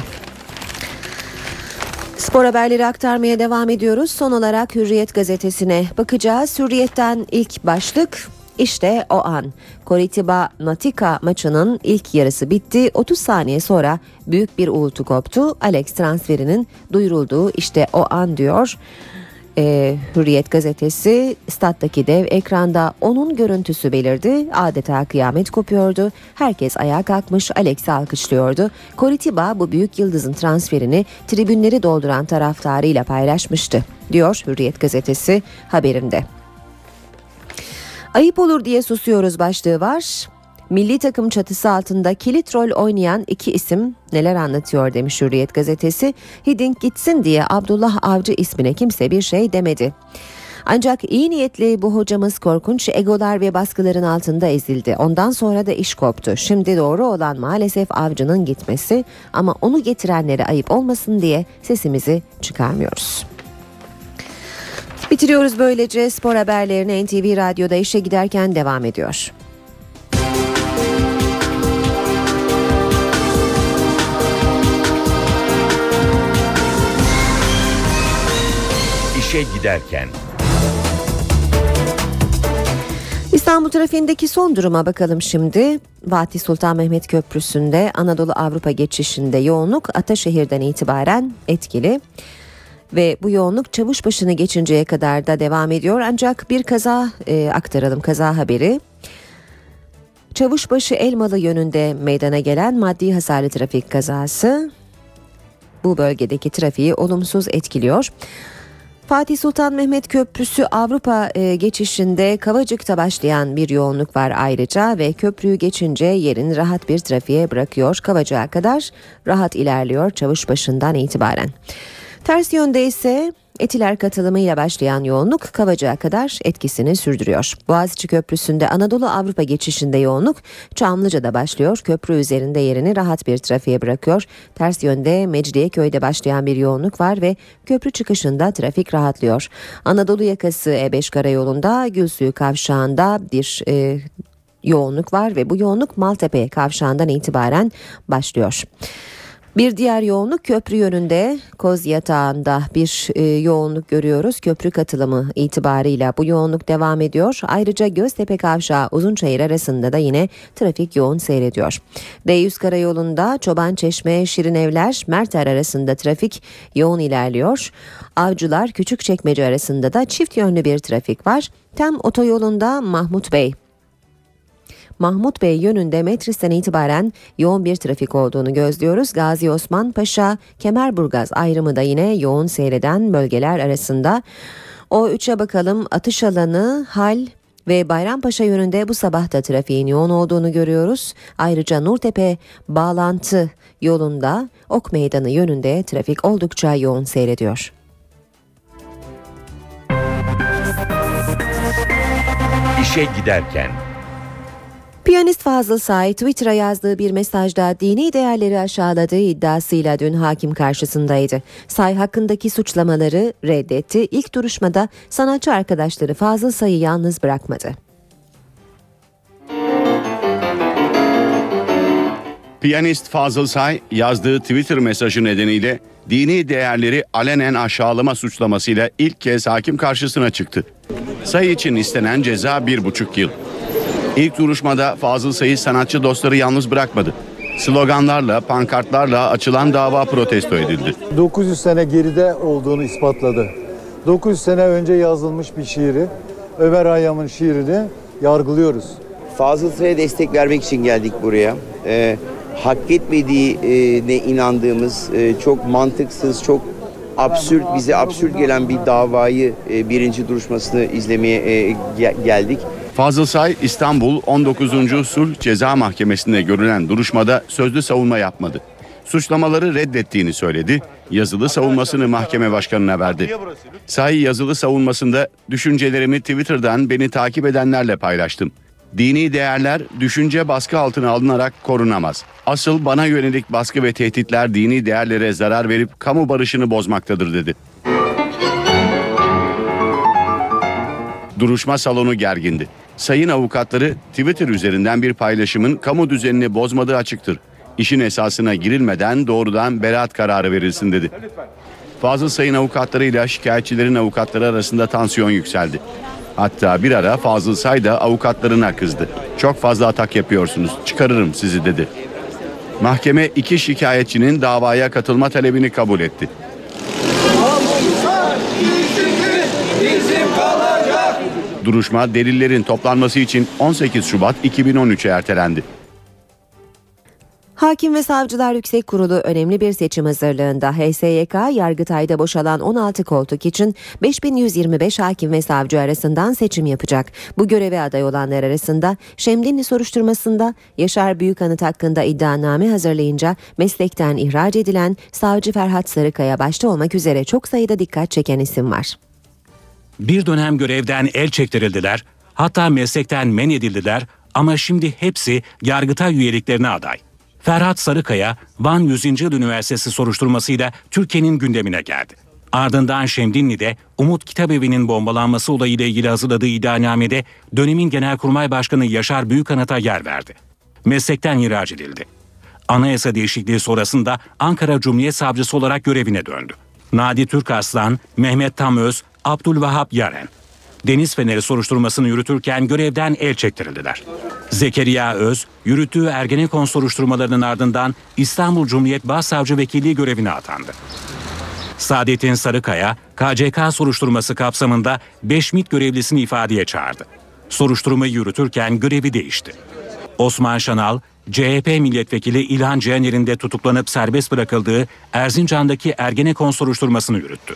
Spor haberleri aktarmaya devam ediyoruz. Son olarak Hürriyet gazetesine bakacağız. Hürriyet'ten ilk başlık işte o an Koritiba Natika maçının ilk yarısı bitti. 30 saniye sonra büyük bir uğultu koptu. Alex transferinin duyurulduğu işte o an diyor. Ee, Hürriyet gazetesi stat'taki dev ekranda onun görüntüsü belirdi. Adeta kıyamet kopuyordu. Herkes ayağa kalkmış Alex'i alkışlıyordu. Koritiba bu büyük yıldızın transferini tribünleri dolduran taraftarıyla paylaşmıştı diyor Hürriyet gazetesi haberinde. Ayıp olur diye susuyoruz başlığı var. Milli takım çatısı altında kilit rol oynayan iki isim neler anlatıyor demiş Hürriyet gazetesi. Hiddink gitsin diye Abdullah Avcı ismine kimse bir şey demedi. Ancak iyi niyetli bu hocamız korkunç egolar ve baskıların altında ezildi. Ondan sonra da iş koptu. Şimdi doğru olan maalesef avcının gitmesi ama onu getirenlere ayıp olmasın diye sesimizi çıkarmıyoruz. Bitiriyoruz böylece spor haberlerini NTV Radyo'da işe giderken devam ediyor. İşe giderken. İstanbul trafiğindeki son duruma bakalım şimdi. Fatih Sultan Mehmet Köprüsü'nde Anadolu Avrupa geçişinde yoğunluk Ataşehir'den itibaren etkili ve bu yoğunluk Çavuşbaşı'nı geçinceye kadar da devam ediyor. Ancak bir kaza e, aktaralım kaza haberi. Çavuşbaşı Elmalı yönünde meydana gelen maddi hasarlı trafik kazası bu bölgedeki trafiği olumsuz etkiliyor. Fatih Sultan Mehmet Köprüsü Avrupa e, geçişinde Kavacık'ta başlayan bir yoğunluk var ayrıca ve köprüyü geçince yerini rahat bir trafiğe bırakıyor. Kavacık'a kadar rahat ilerliyor Çavuşbaşı'ndan itibaren. Ters yönde ise Etiler katılımıyla başlayan yoğunluk Kavacık'a kadar etkisini sürdürüyor. Boğaziçi Köprüsü'nde Anadolu Avrupa geçişinde yoğunluk Çamlıca'da başlıyor. Köprü üzerinde yerini rahat bir trafiğe bırakıyor. Ters yönde Mecidiyeköy'de başlayan bir yoğunluk var ve köprü çıkışında trafik rahatlıyor. Anadolu yakası E5 karayolunda Gülsuyu kavşağında bir e, yoğunluk var ve bu yoğunluk Maltepe kavşağından itibaren başlıyor. Bir diğer yoğunluk köprü yönünde Koz Yatağı'nda bir e, yoğunluk görüyoruz. Köprü katılımı itibarıyla bu yoğunluk devam ediyor. Ayrıca Göztepe Kavşağı Uzunçayır arasında da yine trafik yoğun seyrediyor. D100 Karayolu'nda Çoban Çeşme Şirin Evler Merter arasında trafik yoğun ilerliyor. Avcılar Küçükçekmece arasında da çift yönlü bir trafik var. Tem otoyolunda Mahmut Bey Mahmut Bey yönünde Metris'ten itibaren yoğun bir trafik olduğunu gözlüyoruz. Gazi Osman Paşa, Kemerburgaz ayrımı da yine yoğun seyreden bölgeler arasında. O üçe bakalım atış alanı, hal ve Bayrampaşa yönünde bu sabah da trafiğin yoğun olduğunu görüyoruz. Ayrıca Nurtepe bağlantı yolunda Ok Meydanı yönünde trafik oldukça yoğun seyrediyor. İşe giderken Piyanist Fazıl Say Twitter'a yazdığı bir mesajda dini değerleri aşağıladığı iddiasıyla dün hakim karşısındaydı. Say hakkındaki suçlamaları reddetti. İlk duruşmada sanatçı arkadaşları Fazıl Say'ı yalnız bırakmadı. Piyanist Fazıl Say yazdığı Twitter mesajı nedeniyle dini değerleri alenen aşağılama suçlamasıyla ilk kez hakim karşısına çıktı. Say için istenen ceza bir buçuk yıl. İlk duruşmada Fazıl Say'ı sanatçı dostları yalnız bırakmadı. Sloganlarla, pankartlarla açılan dava protesto edildi. 900 sene geride olduğunu ispatladı. 900 sene önce yazılmış bir şiiri, Ömer Hayyam'ın şiirini yargılıyoruz. Fazıl Say'a destek vermek için geldik buraya. Ee, hak etmediğine inandığımız e, çok mantıksız, çok absürt, bize absürt gelen bir davayı e, birinci duruşmasını izlemeye e, ge- geldik. Fazıl Say İstanbul 19. Sulh Ceza Mahkemesi'nde görülen duruşmada sözlü savunma yapmadı. Suçlamaları reddettiğini söyledi, yazılı savunmasını mahkeme başkanına verdi. Say yazılı savunmasında düşüncelerimi Twitter'dan beni takip edenlerle paylaştım. Dini değerler düşünce baskı altına alınarak korunamaz. Asıl bana yönelik baskı ve tehditler dini değerlere zarar verip kamu barışını bozmaktadır dedi. Duruşma salonu gergindi. Sayın avukatları Twitter üzerinden bir paylaşımın kamu düzenini bozmadığı açıktır. İşin esasına girilmeden doğrudan beraat kararı verilsin dedi. Fazıl Sayın avukatlarıyla şikayetçilerin avukatları arasında tansiyon yükseldi. Hatta bir ara Fazıl Say da avukatlarına kızdı. Çok fazla atak yapıyorsunuz, çıkarırım sizi dedi. Mahkeme iki şikayetçinin davaya katılma talebini kabul etti. Duruşma delillerin toplanması için 18 Şubat 2013'e ertelendi. Hakim ve Savcılar Yüksek Kurulu önemli bir seçim hazırlığında HSYK Yargıtay'da boşalan 16 koltuk için 5125 hakim ve savcı arasından seçim yapacak. Bu göreve aday olanlar arasında Şemdinli soruşturmasında Yaşar Büyükanıt hakkında iddianame hazırlayınca meslekten ihraç edilen savcı Ferhat Sarıkaya başta olmak üzere çok sayıda dikkat çeken isim var. Bir dönem görevden el çektirildiler, hatta meslekten men edildiler ama şimdi hepsi Yargıtay üyeliklerine aday. Ferhat Sarıkaya, Van 100. Yıl Üniversitesi soruşturmasıyla Türkiye'nin gündemine geldi. Ardından Şemdinli'de Umut Kitabevi'nin bombalanması olayıyla ilgili hazırladığı iddianamede dönemin Genelkurmay Başkanı Yaşar Büyükanıt'a yer verdi. Meslekten ihraç edildi. Anayasa değişikliği sonrasında Ankara Cumhuriyet Savcısı olarak görevine döndü. Nadi Türkaslan, Mehmet Tamöz, Abdülvahap Yaren. Deniz Feneri soruşturmasını yürütürken görevden el çektirildiler. Zekeriya Öz, yürüttüğü Ergenekon soruşturmalarının ardından İstanbul Cumhuriyet Başsavcı Vekilliği görevine atandı. Saadettin Sarıkaya, KCK soruşturması kapsamında 5 MİT görevlisini ifadeye çağırdı. Soruşturmayı yürütürken görevi değişti. Osman Şanal, CHP milletvekili İlhan Cihaner'in de tutuklanıp serbest bırakıldığı Erzincan'daki Ergenekon soruşturmasını yürüttü.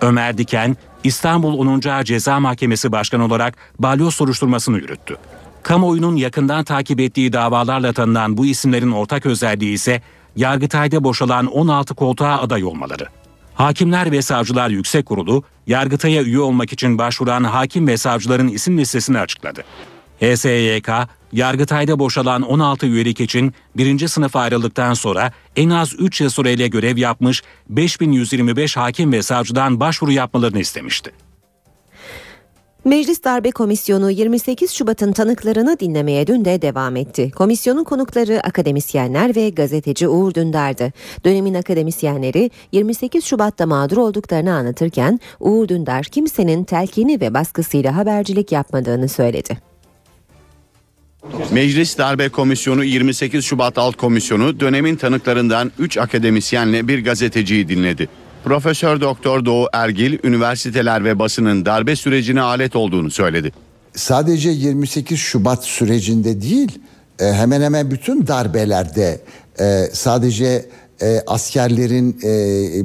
Ömer Diken, İstanbul 10. Ağır Ceza Mahkemesi Başkanı olarak balyoz soruşturmasını yürüttü. Kamuoyunun yakından takip ettiği davalarla tanınan bu isimlerin ortak özelliği ise Yargıtay'da boşalan 16 koltuğa aday olmaları. Hakimler ve Savcılar Yüksek Kurulu, Yargıtay'a üye olmak için başvuran hakim ve savcıların isim listesini açıkladı. HSYK, Yargıtay'da boşalan 16 üyelik için birinci sınıfa ayrıldıktan sonra en az 3 yıl süreyle görev yapmış 5125 hakim ve savcıdan başvuru yapmalarını istemişti. Meclis Darbe Komisyonu 28 Şubat'ın tanıklarını dinlemeye dün de devam etti. Komisyonun konukları akademisyenler ve gazeteci Uğur Dündar'dı. Dönemin akademisyenleri 28 Şubat'ta mağdur olduklarını anlatırken Uğur Dündar kimsenin telkini ve baskısıyla habercilik yapmadığını söyledi. Meclis Darbe Komisyonu 28 Şubat Alt Komisyonu dönemin tanıklarından 3 akademisyenle bir gazeteciyi dinledi. Profesör Doktor Doğu Ergil üniversiteler ve basının darbe sürecine alet olduğunu söyledi. Sadece 28 Şubat sürecinde değil e, hemen hemen bütün darbelerde e, sadece e, askerlerin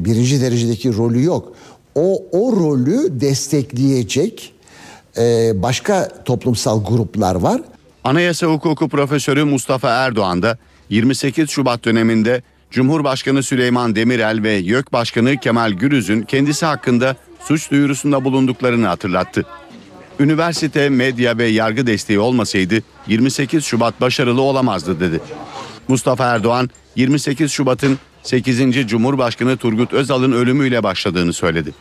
birinci derecedeki rolü yok. O, o rolü destekleyecek başka toplumsal gruplar var. Anayasa Hukuku Profesörü Mustafa Erdoğan da 28 Şubat döneminde Cumhurbaşkanı Süleyman Demirel ve YÖK Başkanı Kemal Gürüz'ün kendisi hakkında suç duyurusunda bulunduklarını hatırlattı. Üniversite, medya ve yargı desteği olmasaydı 28 Şubat başarılı olamazdı dedi. Mustafa Erdoğan 28 Şubat'ın 8. Cumhurbaşkanı Turgut Özal'ın ölümüyle başladığını söyledi.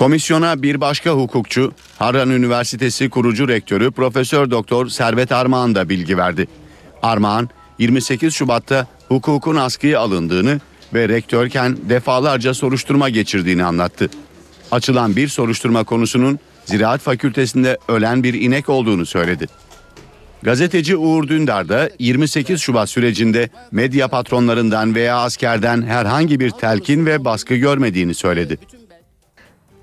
Komisyona bir başka hukukçu, Harran Üniversitesi kurucu rektörü Profesör Doktor Servet Armağan da bilgi verdi. Armağan 28 Şubat'ta hukukun askıya alındığını ve rektörken defalarca soruşturma geçirdiğini anlattı. Açılan bir soruşturma konusunun Ziraat Fakültesinde ölen bir inek olduğunu söyledi. Gazeteci Uğur Dündar da 28 Şubat sürecinde medya patronlarından veya askerden herhangi bir telkin ve baskı görmediğini söyledi.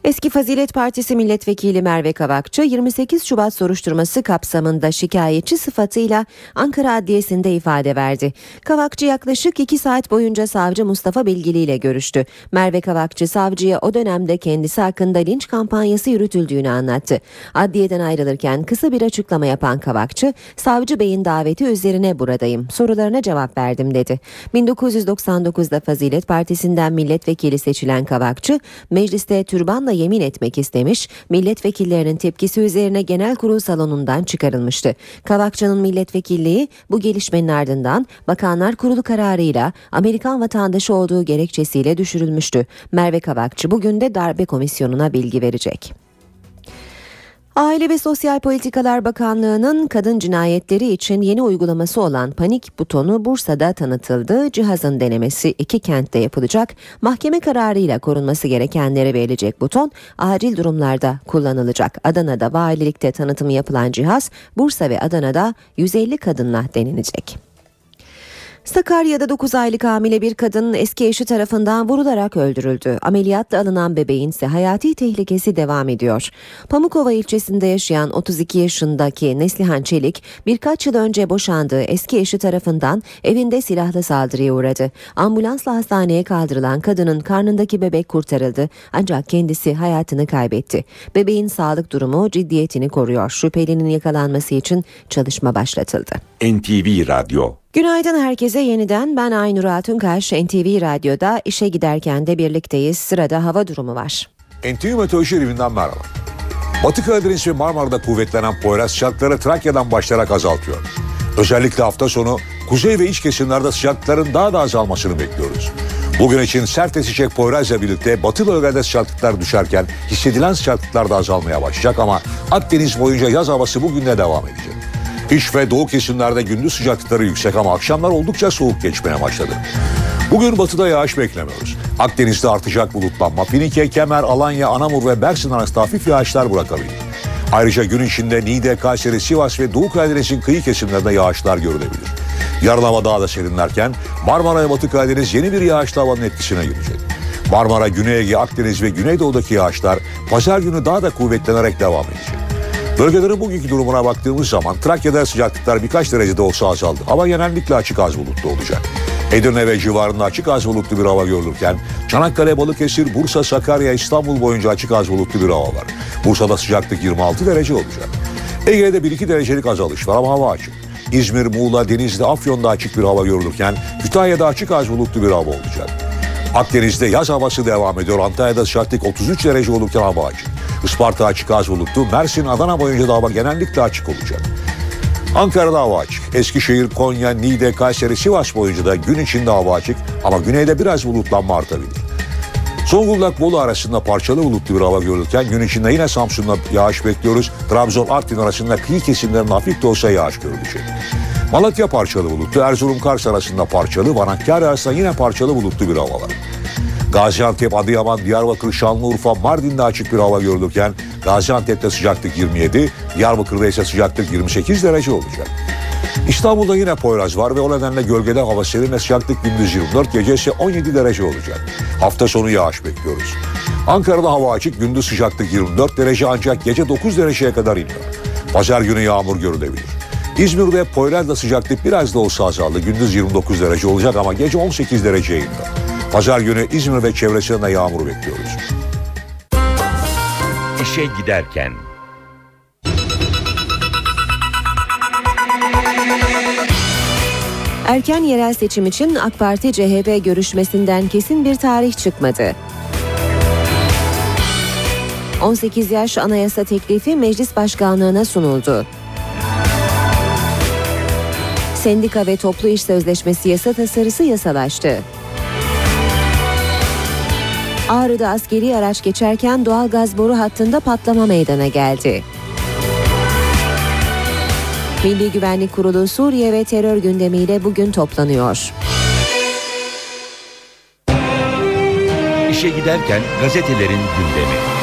Eski Fazilet Partisi Milletvekili Merve Kavakçı 28 Şubat soruşturması kapsamında şikayetçi sıfatıyla Ankara Adliyesi'nde ifade verdi. Kavakçı yaklaşık 2 saat boyunca savcı Mustafa Bilgili ile görüştü. Merve Kavakçı savcıya o dönemde kendisi hakkında linç kampanyası yürütüldüğünü anlattı. Adliyeden ayrılırken kısa bir açıklama yapan Kavakçı, savcı beyin daveti üzerine buradayım, sorularına cevap verdim dedi. 1999'da Fazilet Partisi'nden milletvekili seçilen Kavakçı, mecliste türbanla yemin etmek istemiş, milletvekillerinin tepkisi üzerine genel kurul salonundan çıkarılmıştı. Kavakçı'nın milletvekilliği bu gelişmenin ardından Bakanlar Kurulu kararıyla Amerikan vatandaşı olduğu gerekçesiyle düşürülmüştü. Merve Kavakçı bugün de darbe komisyonuna bilgi verecek. Aile ve Sosyal Politikalar Bakanlığı'nın kadın cinayetleri için yeni uygulaması olan panik butonu Bursa'da tanıtıldı. Cihazın denemesi iki kentte yapılacak. Mahkeme kararıyla korunması gerekenlere verilecek buton acil durumlarda kullanılacak. Adana'da valilikte tanıtımı yapılan cihaz Bursa ve Adana'da 150 kadınla denilecek. Sakarya'da 9 aylık hamile bir kadın eski eşi tarafından vurularak öldürüldü. Ameliyatla alınan bebeğin ise hayati tehlikesi devam ediyor. Pamukova ilçesinde yaşayan 32 yaşındaki Neslihan Çelik birkaç yıl önce boşandığı eski eşi tarafından evinde silahlı saldırıya uğradı. Ambulansla hastaneye kaldırılan kadının karnındaki bebek kurtarıldı ancak kendisi hayatını kaybetti. Bebeğin sağlık durumu ciddiyetini koruyor. Şüphelinin yakalanması için çalışma başlatıldı. NTV Radyo Günaydın herkese yeniden ben Aynur Altunkaş NTV Radyo'da işe giderken de birlikteyiz. Sırada hava durumu var. NTV Meteoroloji evinden merhaba. Batı Karadeniz ve Marmara'da kuvvetlenen Poyraz sıcaklıkları Trakya'dan başlayarak azaltıyor. Özellikle hafta sonu kuzey ve iç kesimlerde sıcaklıkların daha da azalmasını bekliyoruz. Bugün için sert esecek Poyraz'la birlikte batı bölgelerde sıcaklıklar düşerken hissedilen sıcaklıklar da azalmaya başlayacak ama Akdeniz boyunca yaz havası bugün de devam edecek. İç ve doğu kesimlerde gündüz sıcaklıkları yüksek ama akşamlar oldukça soğuk geçmeye başladı. Bugün batıda yağış beklemiyoruz. Akdeniz'de artacak bulutlanma, Finike, Kemer, Alanya, Anamur ve Bersin arasında hafif yağışlar bırakabilir. Ayrıca gün içinde Niğde, Kayseri, Sivas ve Doğu Karadeniz'in kıyı kesimlerinde yağışlar görülebilir. Yarın hava daha da serinlerken Marmara ve Batı Karadeniz yeni bir yağışlı havanın etkisine girecek. Marmara, Güney Ege, Akdeniz ve Güneydoğu'daki yağışlar pazar günü daha da kuvvetlenerek devam edecek. Bölgelerin bugünkü durumuna baktığımız zaman Trakya'da sıcaklıklar birkaç derecede olsa azaldı. Hava genellikle açık az bulutlu olacak. Edirne ve civarında açık az bulutlu bir hava görülürken Çanakkale, Balıkesir, Bursa, Sakarya, İstanbul boyunca açık az bulutlu bir hava var. Bursa'da sıcaklık 26 derece olacak. Ege'de 1-2 derecelik azalış var ama hava açık. İzmir, Muğla, Denizli, Afyon'da açık bir hava görülürken Kütahya'da açık az bulutlu bir hava olacak. Akdeniz'de yaz havası devam ediyor. Antalya'da sıcaklık 33 derece olurken hava açık. Isparta açık az bulutlu. Mersin, Adana boyunca da hava genellikle açık olacak. Ankara'da hava açık. Eskişehir, Konya, Niğde, Kayseri, Sivas boyunca da gün içinde hava açık ama güneyde biraz bulutlanma artabilir. Zonguldak Bolu arasında parçalı bulutlu bir hava görülürken gün içinde yine Samsun'da yağış bekliyoruz. Trabzon Artvin arasında kıyı kesimlerinde hafif de olsa yağış görülecek. Malatya parçalı bulutlu, Erzurum Kars arasında parçalı, Van Hakkari arasında yine parçalı bulutlu bir hava var. Gaziantep, Adıyaman, Diyarbakır, Şanlıurfa, Mardin'de açık bir hava görülürken Gaziantep'te sıcaklık 27, Diyarbakır'da ise sıcaklık 28 derece olacak. İstanbul'da yine Poyraz var ve o nedenle gölgede hava serin ve sıcaklık gündüz 24, gece ise 17 derece olacak. Hafta sonu yağış bekliyoruz. Ankara'da hava açık, gündüz sıcaklık 24 derece ancak gece 9 dereceye kadar iniyor. Pazar günü yağmur görülebilir. İzmir'de Poyraz'da sıcaklık biraz da olsa azaldı. Gündüz 29 derece olacak ama gece 18 dereceye iniyor. Pazar günü İzmir ve çevresinde yağmur bekliyoruz. İşe giderken Erken yerel seçim için AK Parti CHP görüşmesinden kesin bir tarih çıkmadı. 18 yaş anayasa teklifi meclis başkanlığına sunuldu. Sendika ve toplu iş sözleşmesi yasa tasarısı yasalaştı. Ağrı'da askeri araç geçerken doğal gaz boru hattında patlama meydana geldi. Milli Güvenlik Kurulu Suriye ve terör gündemiyle bugün toplanıyor. İşe giderken gazetelerin gündemi.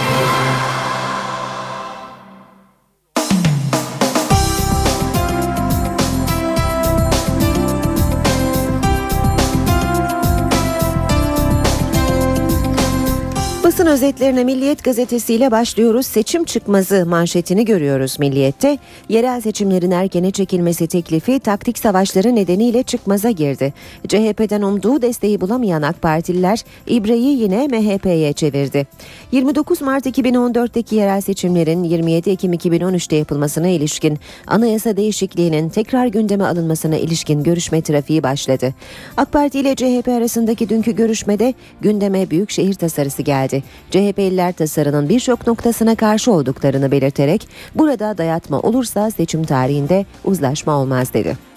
Basın özetlerine Milliyet gazetesiyle başlıyoruz. Seçim çıkmazı manşetini görüyoruz Milliyet'te. Yerel seçimlerin erkene çekilmesi teklifi taktik savaşları nedeniyle çıkmaza girdi. CHP'den umduğu desteği bulamayan AK Partililer İbre'yi yine MHP'ye çevirdi. 29 Mart 2014'teki yerel seçimlerin 27 Ekim 2013'te yapılmasına ilişkin anayasa değişikliğinin tekrar gündeme alınmasına ilişkin görüşme trafiği başladı. AK Parti ile CHP arasındaki dünkü görüşmede gündeme büyükşehir tasarısı geldi. CHP'liler tasarının birçok noktasına karşı olduklarını belirterek burada dayatma olursa seçim tarihinde uzlaşma olmaz dedi.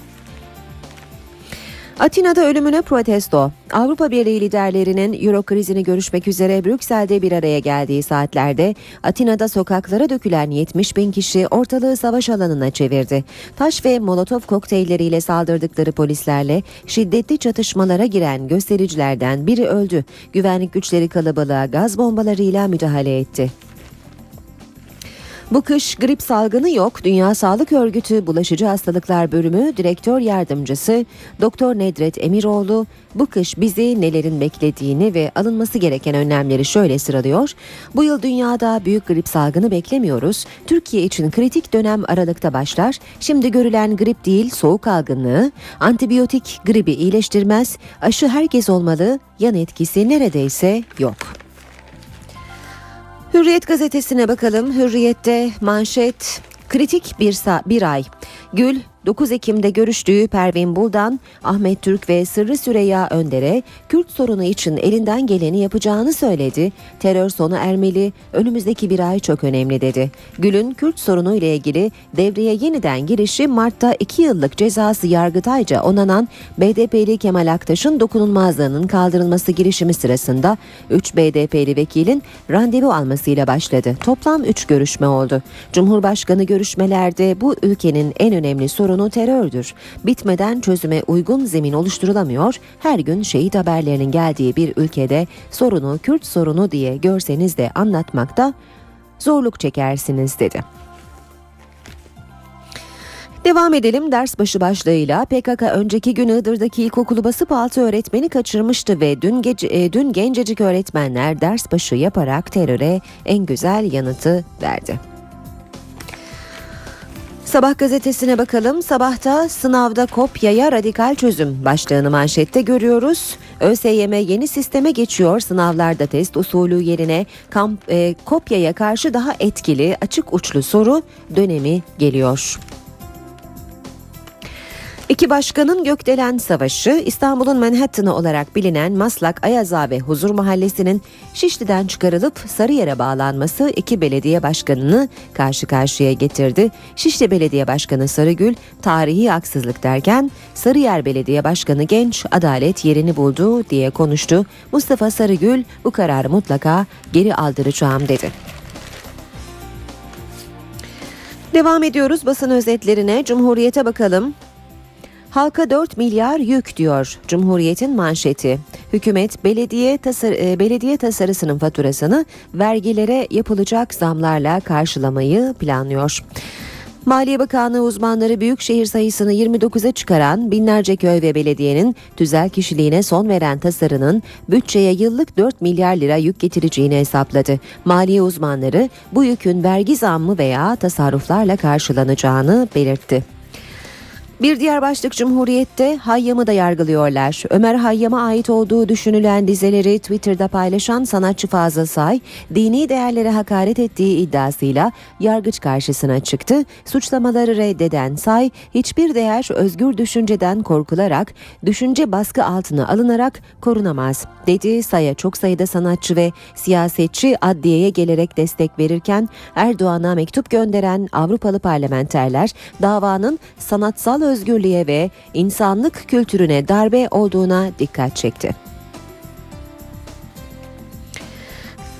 Atina'da ölümüne protesto. Avrupa Birliği liderlerinin Euro krizini görüşmek üzere Brüksel'de bir araya geldiği saatlerde Atina'da sokaklara dökülen 70 bin kişi ortalığı savaş alanına çevirdi. Taş ve molotof kokteylleriyle saldırdıkları polislerle şiddetli çatışmalara giren göstericilerden biri öldü. Güvenlik güçleri kalabalığa gaz bombalarıyla müdahale etti. Bu kış grip salgını yok. Dünya Sağlık Örgütü Bulaşıcı Hastalıklar Bölümü Direktör Yardımcısı Doktor Nedret Emiroğlu bu kış bizi nelerin beklediğini ve alınması gereken önlemleri şöyle sıralıyor. Bu yıl dünyada büyük grip salgını beklemiyoruz. Türkiye için kritik dönem Aralık'ta başlar. Şimdi görülen grip değil soğuk algınlığı. Antibiyotik gribi iyileştirmez. Aşı herkes olmalı. Yan etkisi neredeyse yok. Hürriyet gazetesine bakalım. Hürriyet'te manşet kritik bir, bir ay. Gül 9 Ekim'de görüştüğü Pervin Buldan, Ahmet Türk ve Sırrı Süreyya Önder'e Kürt sorunu için elinden geleni yapacağını söyledi. Terör sona ermeli, önümüzdeki bir ay çok önemli dedi. Gül'ün Kürt sorunu ile ilgili devreye yeniden girişi Mart'ta 2 yıllık cezası Yargıtayca onanan BDP'li Kemal Aktaş'ın dokunulmazlığının kaldırılması girişimi sırasında 3 BDP'li vekilin randevu almasıyla başladı. Toplam 3 görüşme oldu. Cumhurbaşkanı görüşmelerde bu ülkenin en önemli sorunu terördür. Bitmeden çözüme uygun zemin oluşturulamıyor. Her gün şehit haberlerinin geldiği bir ülkede sorunu Kürt sorunu diye görseniz de anlatmakta zorluk çekersiniz dedi. Devam edelim ders başı başlığıyla PKK önceki gün Iğdır'daki ilkokulu basıp altı öğretmeni kaçırmıştı ve dün, gece, e, dün gencecik öğretmenler ders başı yaparak teröre en güzel yanıtı verdi. Sabah gazetesine bakalım. Sabahta sınavda kopyaya radikal çözüm başlığını manşette görüyoruz. ÖSYM yeni sisteme geçiyor. Sınavlarda test usulü yerine kamp, e, kopyaya karşı daha etkili açık uçlu soru dönemi geliyor. İki başkanın gökdelen savaşı İstanbul'un Manhattan'ı olarak bilinen Maslak Ayaza ve Huzur Mahallesi'nin Şişli'den çıkarılıp Sarıyer'e bağlanması iki belediye başkanını karşı karşıya getirdi. Şişli Belediye Başkanı Sarıgül tarihi haksızlık derken Sarıyer Belediye Başkanı Genç adalet yerini buldu diye konuştu. Mustafa Sarıgül bu kararı mutlaka geri aldıracağım dedi. Devam ediyoruz basın özetlerine. Cumhuriyete bakalım. Halka 4 milyar yük diyor Cumhuriyet'in manşeti. Hükümet belediye tasar e, belediye tasarısının faturasını vergilere yapılacak zamlarla karşılamayı planlıyor. Maliye Bakanlığı uzmanları büyük şehir sayısını 29'a çıkaran binlerce köy ve belediyenin tüzel kişiliğine son veren tasarının bütçeye yıllık 4 milyar lira yük getireceğini hesapladı. Maliye uzmanları bu yükün vergi zammı veya tasarruflarla karşılanacağını belirtti. Bir diğer başlık Cumhuriyet'te Hayyam'ı da yargılıyorlar. Ömer Hayyam'a ait olduğu düşünülen dizeleri Twitter'da paylaşan sanatçı Fazıl Say, dini değerlere hakaret ettiği iddiasıyla yargıç karşısına çıktı. Suçlamaları reddeden Say, hiçbir değer özgür düşünceden korkularak, düşünce baskı altına alınarak korunamaz, dedi. Say'a çok sayıda sanatçı ve siyasetçi adliyeye gelerek destek verirken Erdoğan'a mektup gönderen Avrupalı parlamenterler davanın sanatsal özgürlüğe ve insanlık kültürüne darbe olduğuna dikkat çekti.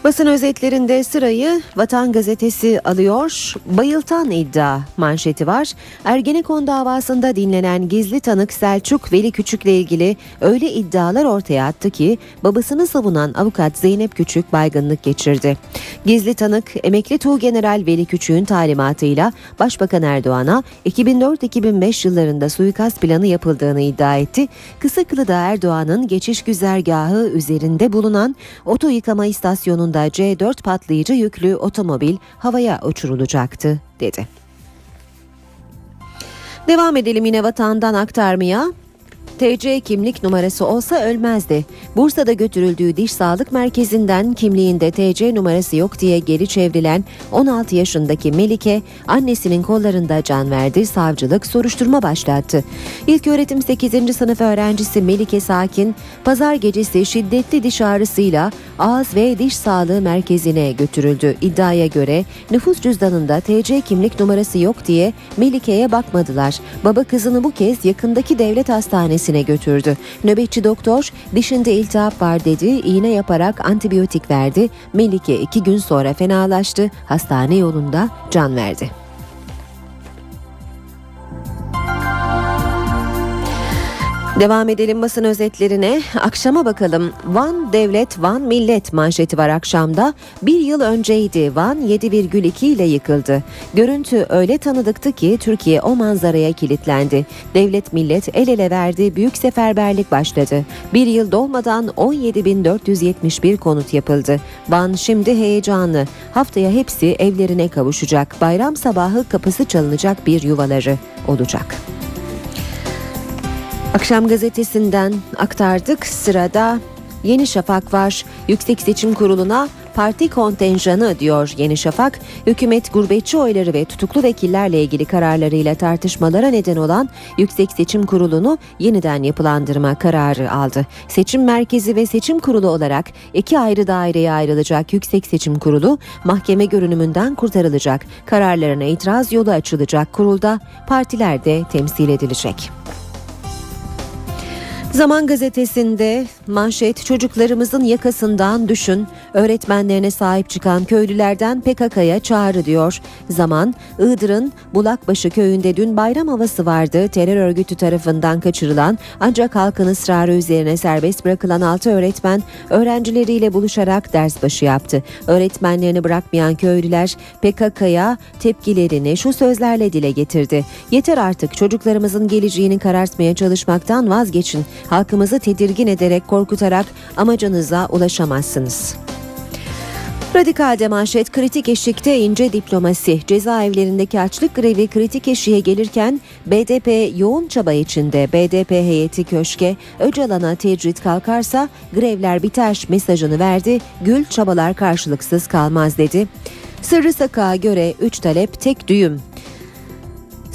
Basın özetlerinde sırayı Vatan Gazetesi alıyor. Bayıltan iddia manşeti var. Ergenekon davasında dinlenen gizli tanık Selçuk Veli Küçük'le ilgili öyle iddialar ortaya attı ki babasını savunan avukat Zeynep Küçük baygınlık geçirdi. Gizli tanık emekli Tuğgeneral Veli Küçük'ün talimatıyla Başbakan Erdoğan'a 2004-2005 yıllarında suikast planı yapıldığını iddia etti. Kısıklı'da Erdoğan'ın geçiş güzergahı üzerinde bulunan oto yıkama istasyonunda C4 patlayıcı yüklü otomobil havaya uçurulacaktı dedi. Devam edelim yine vatandan aktarmaya. TC kimlik numarası olsa ölmezdi. Bursa'da götürüldüğü diş sağlık merkezinden kimliğinde TC numarası yok diye geri çevrilen 16 yaşındaki Melike annesinin kollarında can verdi. Savcılık soruşturma başlattı. İlk öğretim 8. sınıf öğrencisi Melike Sakin pazar gecesi şiddetli diş ağrısıyla ağız ve diş sağlığı merkezine götürüldü. İddiaya göre nüfus cüzdanında TC kimlik numarası yok diye Melike'ye bakmadılar. Baba kızını bu kez yakındaki devlet hastanesi hastanesine götürdü. Nöbetçi doktor dişinde iltihap var dedi, iğne yaparak antibiyotik verdi. Melike iki gün sonra fenalaştı, hastane yolunda can verdi. Devam edelim basın özetlerine. Akşama bakalım. Van devlet, Van millet manşeti var akşamda. Bir yıl önceydi. Van 7,2 ile yıkıldı. Görüntü öyle tanıdıktı ki Türkiye o manzaraya kilitlendi. Devlet millet el ele verdi. Büyük seferberlik başladı. Bir yıl dolmadan 17.471 konut yapıldı. Van şimdi heyecanlı. Haftaya hepsi evlerine kavuşacak. Bayram sabahı kapısı çalınacak bir yuvaları olacak. Akşam gazetesinden aktardık. Sırada Yeni Şafak var. Yüksek Seçim Kurulu'na parti kontenjanı diyor Yeni Şafak. Hükümet gurbetçi oyları ve tutuklu vekillerle ilgili kararlarıyla tartışmalara neden olan Yüksek Seçim Kurulu'nu yeniden yapılandırma kararı aldı. Seçim merkezi ve seçim kurulu olarak iki ayrı daireye ayrılacak Yüksek Seçim Kurulu mahkeme görünümünden kurtarılacak. Kararlarına itiraz yolu açılacak kurulda partiler de temsil edilecek. Zaman gazetesinde manşet çocuklarımızın yakasından düşün, öğretmenlerine sahip çıkan köylülerden PKK'ya çağrı diyor. Zaman, Iğdır'ın Bulakbaşı köyünde dün bayram havası vardı. Terör örgütü tarafından kaçırılan ancak halkın ısrarı üzerine serbest bırakılan 6 öğretmen öğrencileriyle buluşarak ders başı yaptı. Öğretmenlerini bırakmayan köylüler PKK'ya tepkilerini şu sözlerle dile getirdi. Yeter artık çocuklarımızın geleceğini karartmaya çalışmaktan vazgeçin. Halkımızı tedirgin ederek korkutarak amacınıza ulaşamazsınız. Radikal'de manşet kritik eşikte ince diplomasi. Cezaevlerindeki açlık grevi kritik eşiğe gelirken BDP yoğun çaba içinde. BDP heyeti köşke Öcalan'a tecrit kalkarsa grevler biter mesajını verdi. Gül çabalar karşılıksız kalmaz dedi. Sırrı Sak'a göre 3 talep tek düğüm.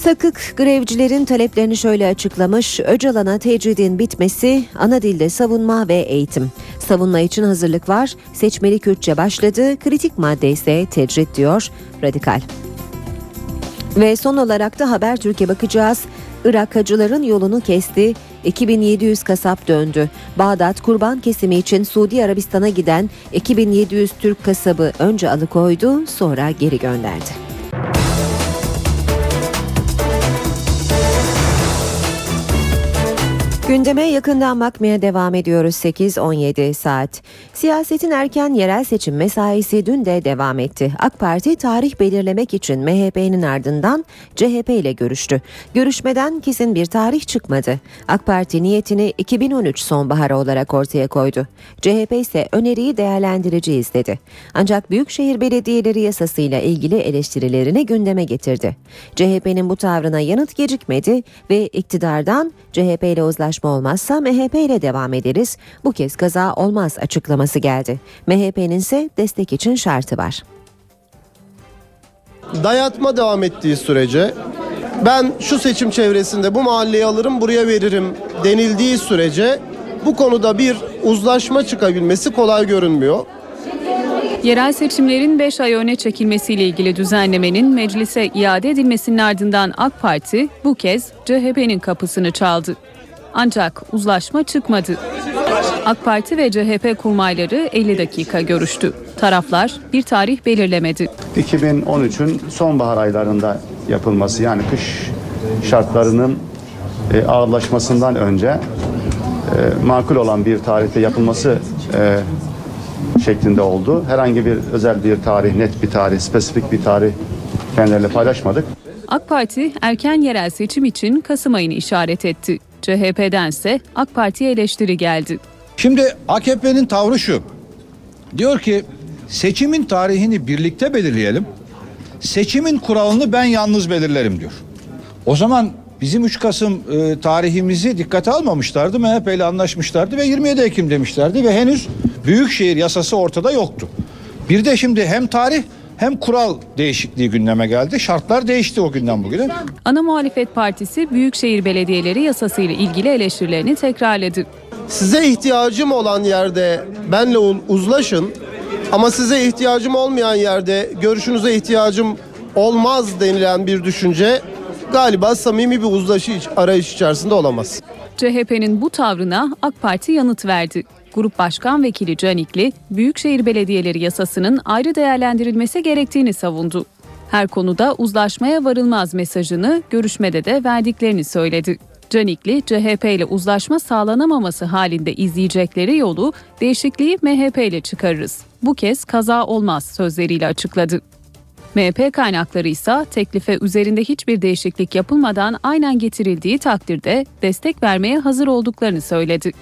Sakık grevcilerin taleplerini şöyle açıklamış. Öcalan'a tecridin bitmesi, ana dilde savunma ve eğitim. Savunma için hazırlık var. Seçmeli Kürtçe başladı. Kritik madde ise tecrit diyor Radikal. Ve son olarak da Haber Türkiye bakacağız. Irak hacıların yolunu kesti. 2700 kasap döndü. Bağdat kurban kesimi için Suudi Arabistan'a giden 2700 Türk kasabı önce alıkoydu sonra geri gönderdi. Gündeme yakından bakmaya devam ediyoruz 8-17 saat. Siyasetin erken yerel seçim mesaisi dün de devam etti. AK Parti tarih belirlemek için MHP'nin ardından CHP ile görüştü. Görüşmeden kesin bir tarih çıkmadı. AK Parti niyetini 2013 sonbaharı olarak ortaya koydu. CHP ise öneriyi değerlendireceğiz dedi. Ancak Büyükşehir Belediyeleri yasasıyla ilgili eleştirilerini gündeme getirdi. CHP'nin bu tavrına yanıt gecikmedi ve iktidardan CHP ile uzlaşma olmazsa MHP ile devam ederiz. Bu kez kaza olmaz açıklaması geldi. MHP'nin ise destek için şartı var. Dayatma devam ettiği sürece ben şu seçim çevresinde bu mahalleyi alırım buraya veririm denildiği sürece bu konuda bir uzlaşma çıkabilmesi kolay görünmüyor. Yerel seçimlerin 5 ay öne çekilmesiyle ilgili düzenlemenin meclise iade edilmesinin ardından AK Parti bu kez CHP'nin kapısını çaldı. Ancak uzlaşma çıkmadı. AK Parti ve CHP kurmayları 50 dakika görüştü. Taraflar bir tarih belirlemedi. 2013'ün sonbahar aylarında yapılması yani kış şartlarının e, ağırlaşmasından önce e, makul olan bir tarihte yapılması e, şeklinde oldu. Herhangi bir özel bir tarih, net bir tarih, spesifik bir tarih kendilerine paylaşmadık. AK Parti erken yerel seçim için Kasım ayını işaret etti. CHP'dense AK Parti'ye eleştiri geldi. Şimdi AKP'nin tavrı şu. Diyor ki seçimin tarihini birlikte belirleyelim. Seçimin kuralını ben yalnız belirlerim diyor. O zaman bizim 3 Kasım e, tarihimizi dikkate almamışlardı. MHP ile anlaşmışlardı ve 27 Ekim demişlerdi ve henüz Büyükşehir yasası ortada yoktu. Bir de şimdi hem tarih hem kural değişikliği gündeme geldi. Şartlar değişti o günden bugüne. Ana Muhalefet Partisi Büyükşehir Belediyeleri yasası ile ilgili eleştirilerini tekrarladı. Size ihtiyacım olan yerde benle uzlaşın ama size ihtiyacım olmayan yerde görüşünüze ihtiyacım olmaz denilen bir düşünce galiba samimi bir uzlaşı arayış içerisinde olamaz. CHP'nin bu tavrına AK Parti yanıt verdi. Grup Başkan Vekili Canikli, Büyükşehir Belediyeleri yasasının ayrı değerlendirilmesi gerektiğini savundu. Her konuda uzlaşmaya varılmaz mesajını görüşmede de verdiklerini söyledi. Canikli, CHP ile uzlaşma sağlanamaması halinde izleyecekleri yolu değişikliği MHP ile çıkarırız. Bu kez kaza olmaz sözleriyle açıkladı. MHP kaynakları ise teklife üzerinde hiçbir değişiklik yapılmadan aynen getirildiği takdirde destek vermeye hazır olduklarını söyledi.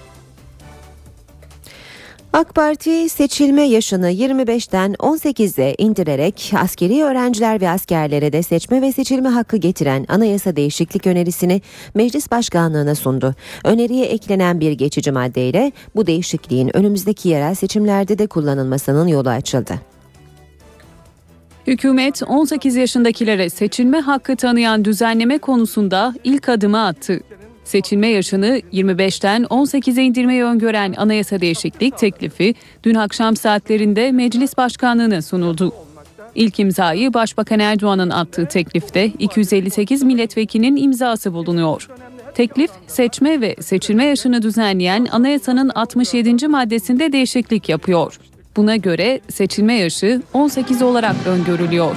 AK Parti seçilme yaşını 25'ten 18'e indirerek askeri öğrenciler ve askerlere de seçme ve seçilme hakkı getiren anayasa değişiklik önerisini meclis başkanlığına sundu. Öneriye eklenen bir geçici maddeyle bu değişikliğin önümüzdeki yerel seçimlerde de kullanılmasının yolu açıldı. Hükümet 18 yaşındakilere seçilme hakkı tanıyan düzenleme konusunda ilk adımı attı. Seçilme yaşını 25'ten 18'e indirmeyi öngören anayasa değişiklik teklifi dün akşam saatlerinde meclis başkanlığına sunuldu. İlk imzayı Başbakan Erdoğan'ın attığı teklifte 258 milletvekilinin imzası bulunuyor. Teklif seçme ve seçilme yaşını düzenleyen anayasanın 67. maddesinde değişiklik yapıyor. Buna göre seçilme yaşı 18 olarak öngörülüyor.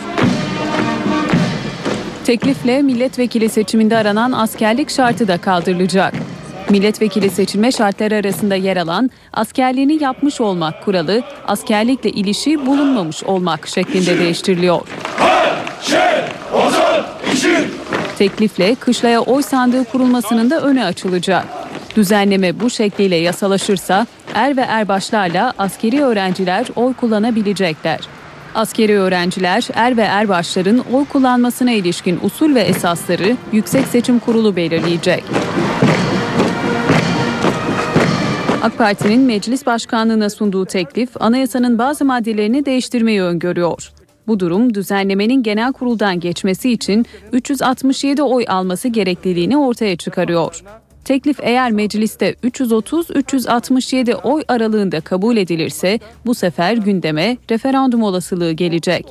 Teklifle milletvekili seçiminde aranan askerlik şartı da kaldırılacak. Milletvekili seçilme şartları arasında yer alan askerliğini yapmış olmak kuralı askerlikle ilişi bulunmamış olmak şeklinde değiştiriliyor. Teklifle kışlaya oy sandığı kurulmasının da önü açılacak. Düzenleme bu şekliyle yasalaşırsa er ve erbaşlarla askeri öğrenciler oy kullanabilecekler. Askeri öğrenciler er ve erbaşların oy kullanmasına ilişkin usul ve esasları Yüksek Seçim Kurulu belirleyecek. AK Parti'nin meclis başkanlığına sunduğu teklif anayasanın bazı maddelerini değiştirmeyi öngörüyor. Bu durum düzenlemenin genel kuruldan geçmesi için 367 oy alması gerekliliğini ortaya çıkarıyor. Teklif eğer mecliste 330-367 oy aralığında kabul edilirse bu sefer gündeme referandum olasılığı gelecek.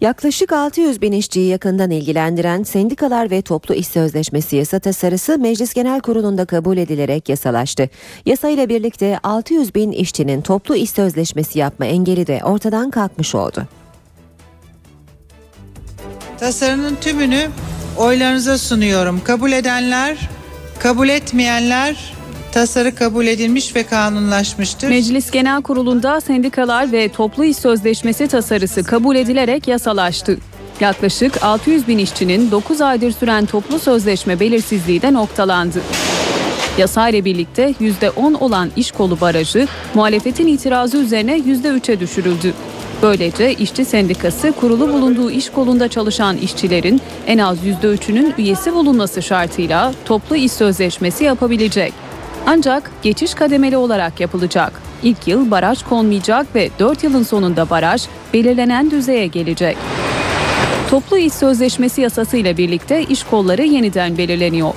Yaklaşık 600 bin işçiyi yakından ilgilendiren Sendikalar ve Toplu İş Sözleşmesi yasa tasarısı Meclis Genel Kurulu'nda kabul edilerek yasalaştı. Yasa ile birlikte 600 bin işçinin toplu iş sözleşmesi yapma engeli de ortadan kalkmış oldu. Tasarının tümünü oylarınıza sunuyorum. Kabul edenler, kabul etmeyenler tasarı kabul edilmiş ve kanunlaşmıştır. Meclis Genel Kurulu'nda sendikalar ve toplu iş sözleşmesi tasarısı kabul edilerek yasalaştı. Yaklaşık 600 bin işçinin 9 aydır süren toplu sözleşme belirsizliği de noktalandı. Yasa birlikte %10 olan iş kolu barajı muhalefetin itirazı üzerine %3'e düşürüldü. Böylece işçi sendikası kurulu bulunduğu iş kolunda çalışan işçilerin en az %3'ünün üyesi bulunması şartıyla toplu iş sözleşmesi yapabilecek. Ancak geçiş kademeli olarak yapılacak. İlk yıl baraj konmayacak ve 4 yılın sonunda baraj belirlenen düzeye gelecek. Toplu iş sözleşmesi yasası ile birlikte iş kolları yeniden belirleniyor.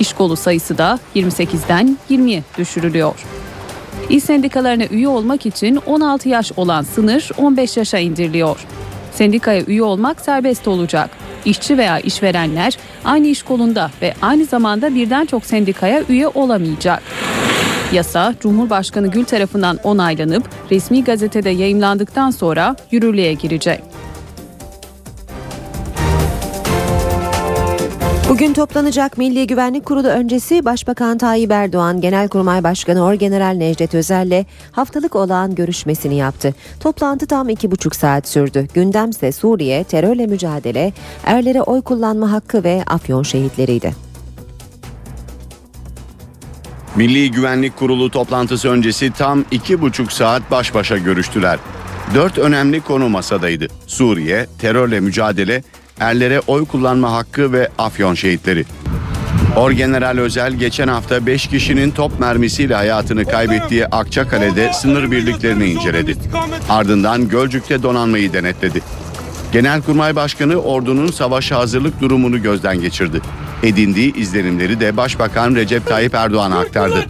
İş kolu sayısı da 28'den 20'ye düşürülüyor. İş sendikalarına üye olmak için 16 yaş olan sınır 15 yaşa indiriliyor. Sendikaya üye olmak serbest olacak. İşçi veya işverenler aynı iş kolunda ve aynı zamanda birden çok sendikaya üye olamayacak. Yasa Cumhurbaşkanı Gül tarafından onaylanıp resmi gazetede yayımlandıktan sonra yürürlüğe girecek. Bugün toplanacak Milli Güvenlik Kurulu öncesi Başbakan Tayyip Erdoğan, Genelkurmay Başkanı Orgeneral Necdet Özel'le haftalık olağan görüşmesini yaptı. Toplantı tam iki buçuk saat sürdü. Gündemse Suriye, terörle mücadele, erlere oy kullanma hakkı ve Afyon şehitleriydi. Milli Güvenlik Kurulu toplantısı öncesi tam iki buçuk saat baş başa görüştüler. Dört önemli konu masadaydı. Suriye, terörle mücadele, erlere oy kullanma hakkı ve Afyon şehitleri. Orgeneral Özel geçen hafta 5 kişinin top mermisiyle hayatını kaybettiği Akçakale'de sınır birliklerini inceledi. Ardından Gölcük'te donanmayı denetledi. Genelkurmay Başkanı ordunun savaşa hazırlık durumunu gözden geçirdi. Edindiği izlenimleri de Başbakan Recep Tayyip Erdoğan'a aktardı.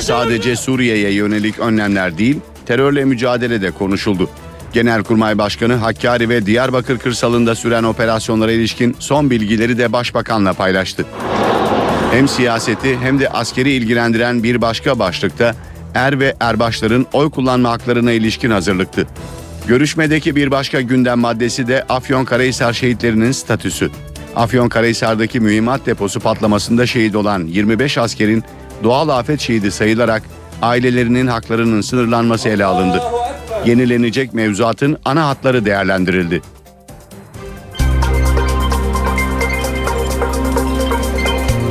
Sadece Suriye'ye yönelik önlemler değil, terörle mücadelede konuşuldu. Genelkurmay Başkanı Hakkari ve Diyarbakır kırsalında süren operasyonlara ilişkin son bilgileri de Başbakan'la paylaştı. Hem siyaseti hem de askeri ilgilendiren bir başka başlıkta er ve erbaşların oy kullanma haklarına ilişkin hazırlıktı. Görüşmedeki bir başka gündem maddesi de Afyonkarahisar şehitlerinin statüsü. Afyonkarahisar'daki mühimmat deposu patlamasında şehit olan 25 askerin doğal afet şehidi sayılarak ailelerinin haklarının sınırlanması ele alındı. Yenilenecek mevzuatın ana hatları değerlendirildi.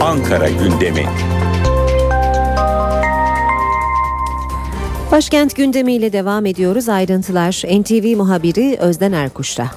Ankara gündemi. Başkent gündemiyle devam ediyoruz. Ayrıntılar NTV muhabiri Özden Erkuş'ta.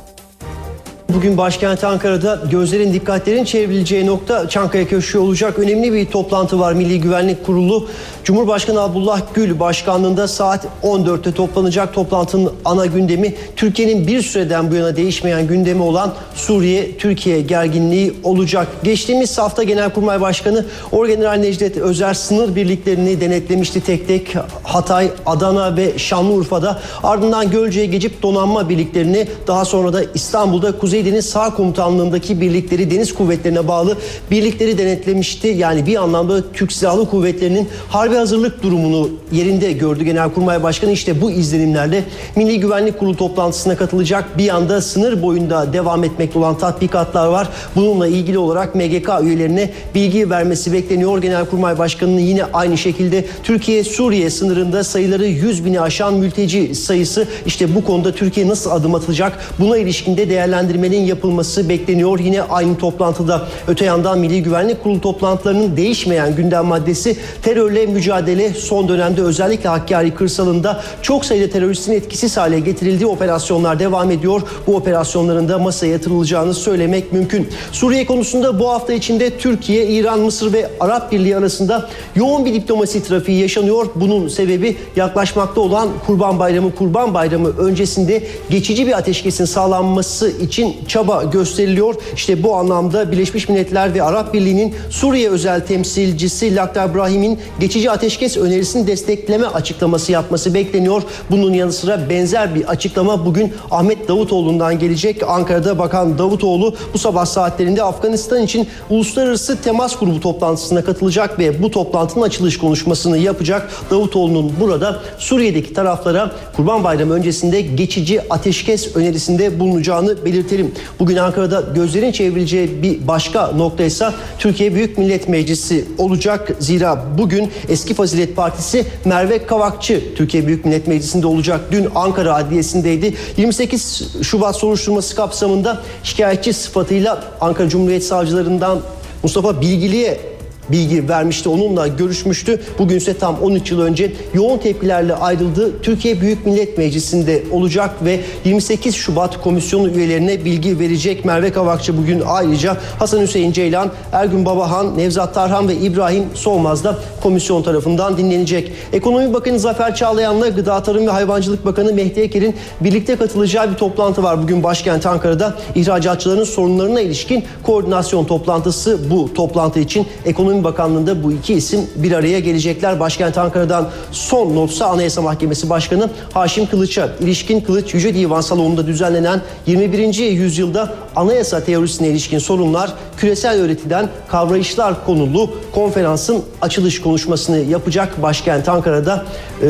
Bugün başkent Ankara'da gözlerin dikkatlerin çevrileceği nokta Çankaya Köşkü olacak. Önemli bir toplantı var Milli Güvenlik Kurulu. Cumhurbaşkanı Abdullah Gül başkanlığında saat 14'te toplanacak. Toplantının ana gündemi Türkiye'nin bir süreden bu yana değişmeyen gündemi olan Suriye-Türkiye gerginliği olacak. Geçtiğimiz hafta Genelkurmay Başkanı Orgeneral Necdet Özer sınır birliklerini denetlemişti tek tek Hatay, Adana ve Şanlıurfa'da. Ardından Gölce'ye geçip donanma birliklerini daha sonra da İstanbul'da Kuzey Deniz Sağ Komutanlığı'ndaki birlikleri deniz kuvvetlerine bağlı birlikleri denetlemişti. Yani bir anlamda Türk Silahlı Kuvvetleri'nin harbi hazırlık durumunu yerinde gördü Genelkurmay Başkanı. İşte bu izlenimlerle Milli Güvenlik Kurulu toplantısına katılacak. Bir yanda sınır boyunda devam etmekte olan tatbikatlar var. Bununla ilgili olarak MGK üyelerine bilgi vermesi bekleniyor. Genelkurmay Başkanı'nın yine aynı şekilde Türkiye-Suriye sınırında sayıları 100 bini aşan mülteci sayısı işte bu konuda Türkiye nasıl adım atacak buna ilişkinde değerlendirmeleri düzenlemenin yapılması bekleniyor. Yine aynı toplantıda öte yandan Milli Güvenlik Kurulu toplantılarının değişmeyen gündem maddesi terörle mücadele son dönemde özellikle Hakkari kırsalında çok sayıda teröristin etkisiz hale getirildiği operasyonlar devam ediyor. Bu operasyonların da masaya yatırılacağını söylemek mümkün. Suriye konusunda bu hafta içinde Türkiye, İran, Mısır ve Arap Birliği arasında yoğun bir diplomasi trafiği yaşanıyor. Bunun sebebi yaklaşmakta olan Kurban Bayramı. Kurban Bayramı öncesinde geçici bir ateşkesin sağlanması için çaba gösteriliyor. İşte bu anlamda Birleşmiş Milletler ve Arap Birliği'nin Suriye özel temsilcisi Lakhdar Brahim'in geçici ateşkes önerisini destekleme açıklaması yapması bekleniyor. Bunun yanı sıra benzer bir açıklama bugün Ahmet Davutoğlu'ndan gelecek. Ankara'da Bakan Davutoğlu bu sabah saatlerinde Afganistan için uluslararası temas grubu toplantısına katılacak ve bu toplantının açılış konuşmasını yapacak. Davutoğlu'nun burada Suriye'deki taraflara Kurban Bayramı öncesinde geçici ateşkes önerisinde bulunacağını belirtelim. Bugün Ankara'da gözlerin çevrileceği bir başka nokta ise Türkiye Büyük Millet Meclisi olacak. Zira bugün Eski Fazilet Partisi Merve Kavakçı Türkiye Büyük Millet Meclisi'nde olacak. Dün Ankara Adliyesi'ndeydi. 28 Şubat soruşturması kapsamında şikayetçi sıfatıyla Ankara Cumhuriyet Savcılarından Mustafa Bilgili'ye bilgi vermişti. Onunla görüşmüştü. Bugün ise tam 13 yıl önce yoğun tepkilerle ayrıldı. Türkiye Büyük Millet Meclisi'nde olacak ve 28 Şubat komisyonu üyelerine bilgi verecek. Merve Kavakçı bugün ayrıca Hasan Hüseyin Ceylan, Ergün Babahan, Nevzat Tarhan ve İbrahim Solmaz da komisyon tarafından dinlenecek. Ekonomi Bakanı Zafer Çağlayan'la Gıda Tarım ve Hayvancılık Bakanı Mehdi Eker'in birlikte katılacağı bir toplantı var. Bugün başkent Ankara'da ihracatçıların sorunlarına ilişkin koordinasyon toplantısı bu toplantı için Ekonomi Bakanlığı'nda bu iki isim bir araya gelecekler. Başkent Ankara'dan son notsa Anayasa Mahkemesi Başkanı Haşim Kılıç'a ilişkin Kılıç Yüce Divan Salonu'nda düzenlenen 21. yüzyılda anayasa teorisine ilişkin sorunlar küresel öğretiden kavrayışlar konulu konferansın açılış konuşmasını yapacak başkent Ankara'da. E,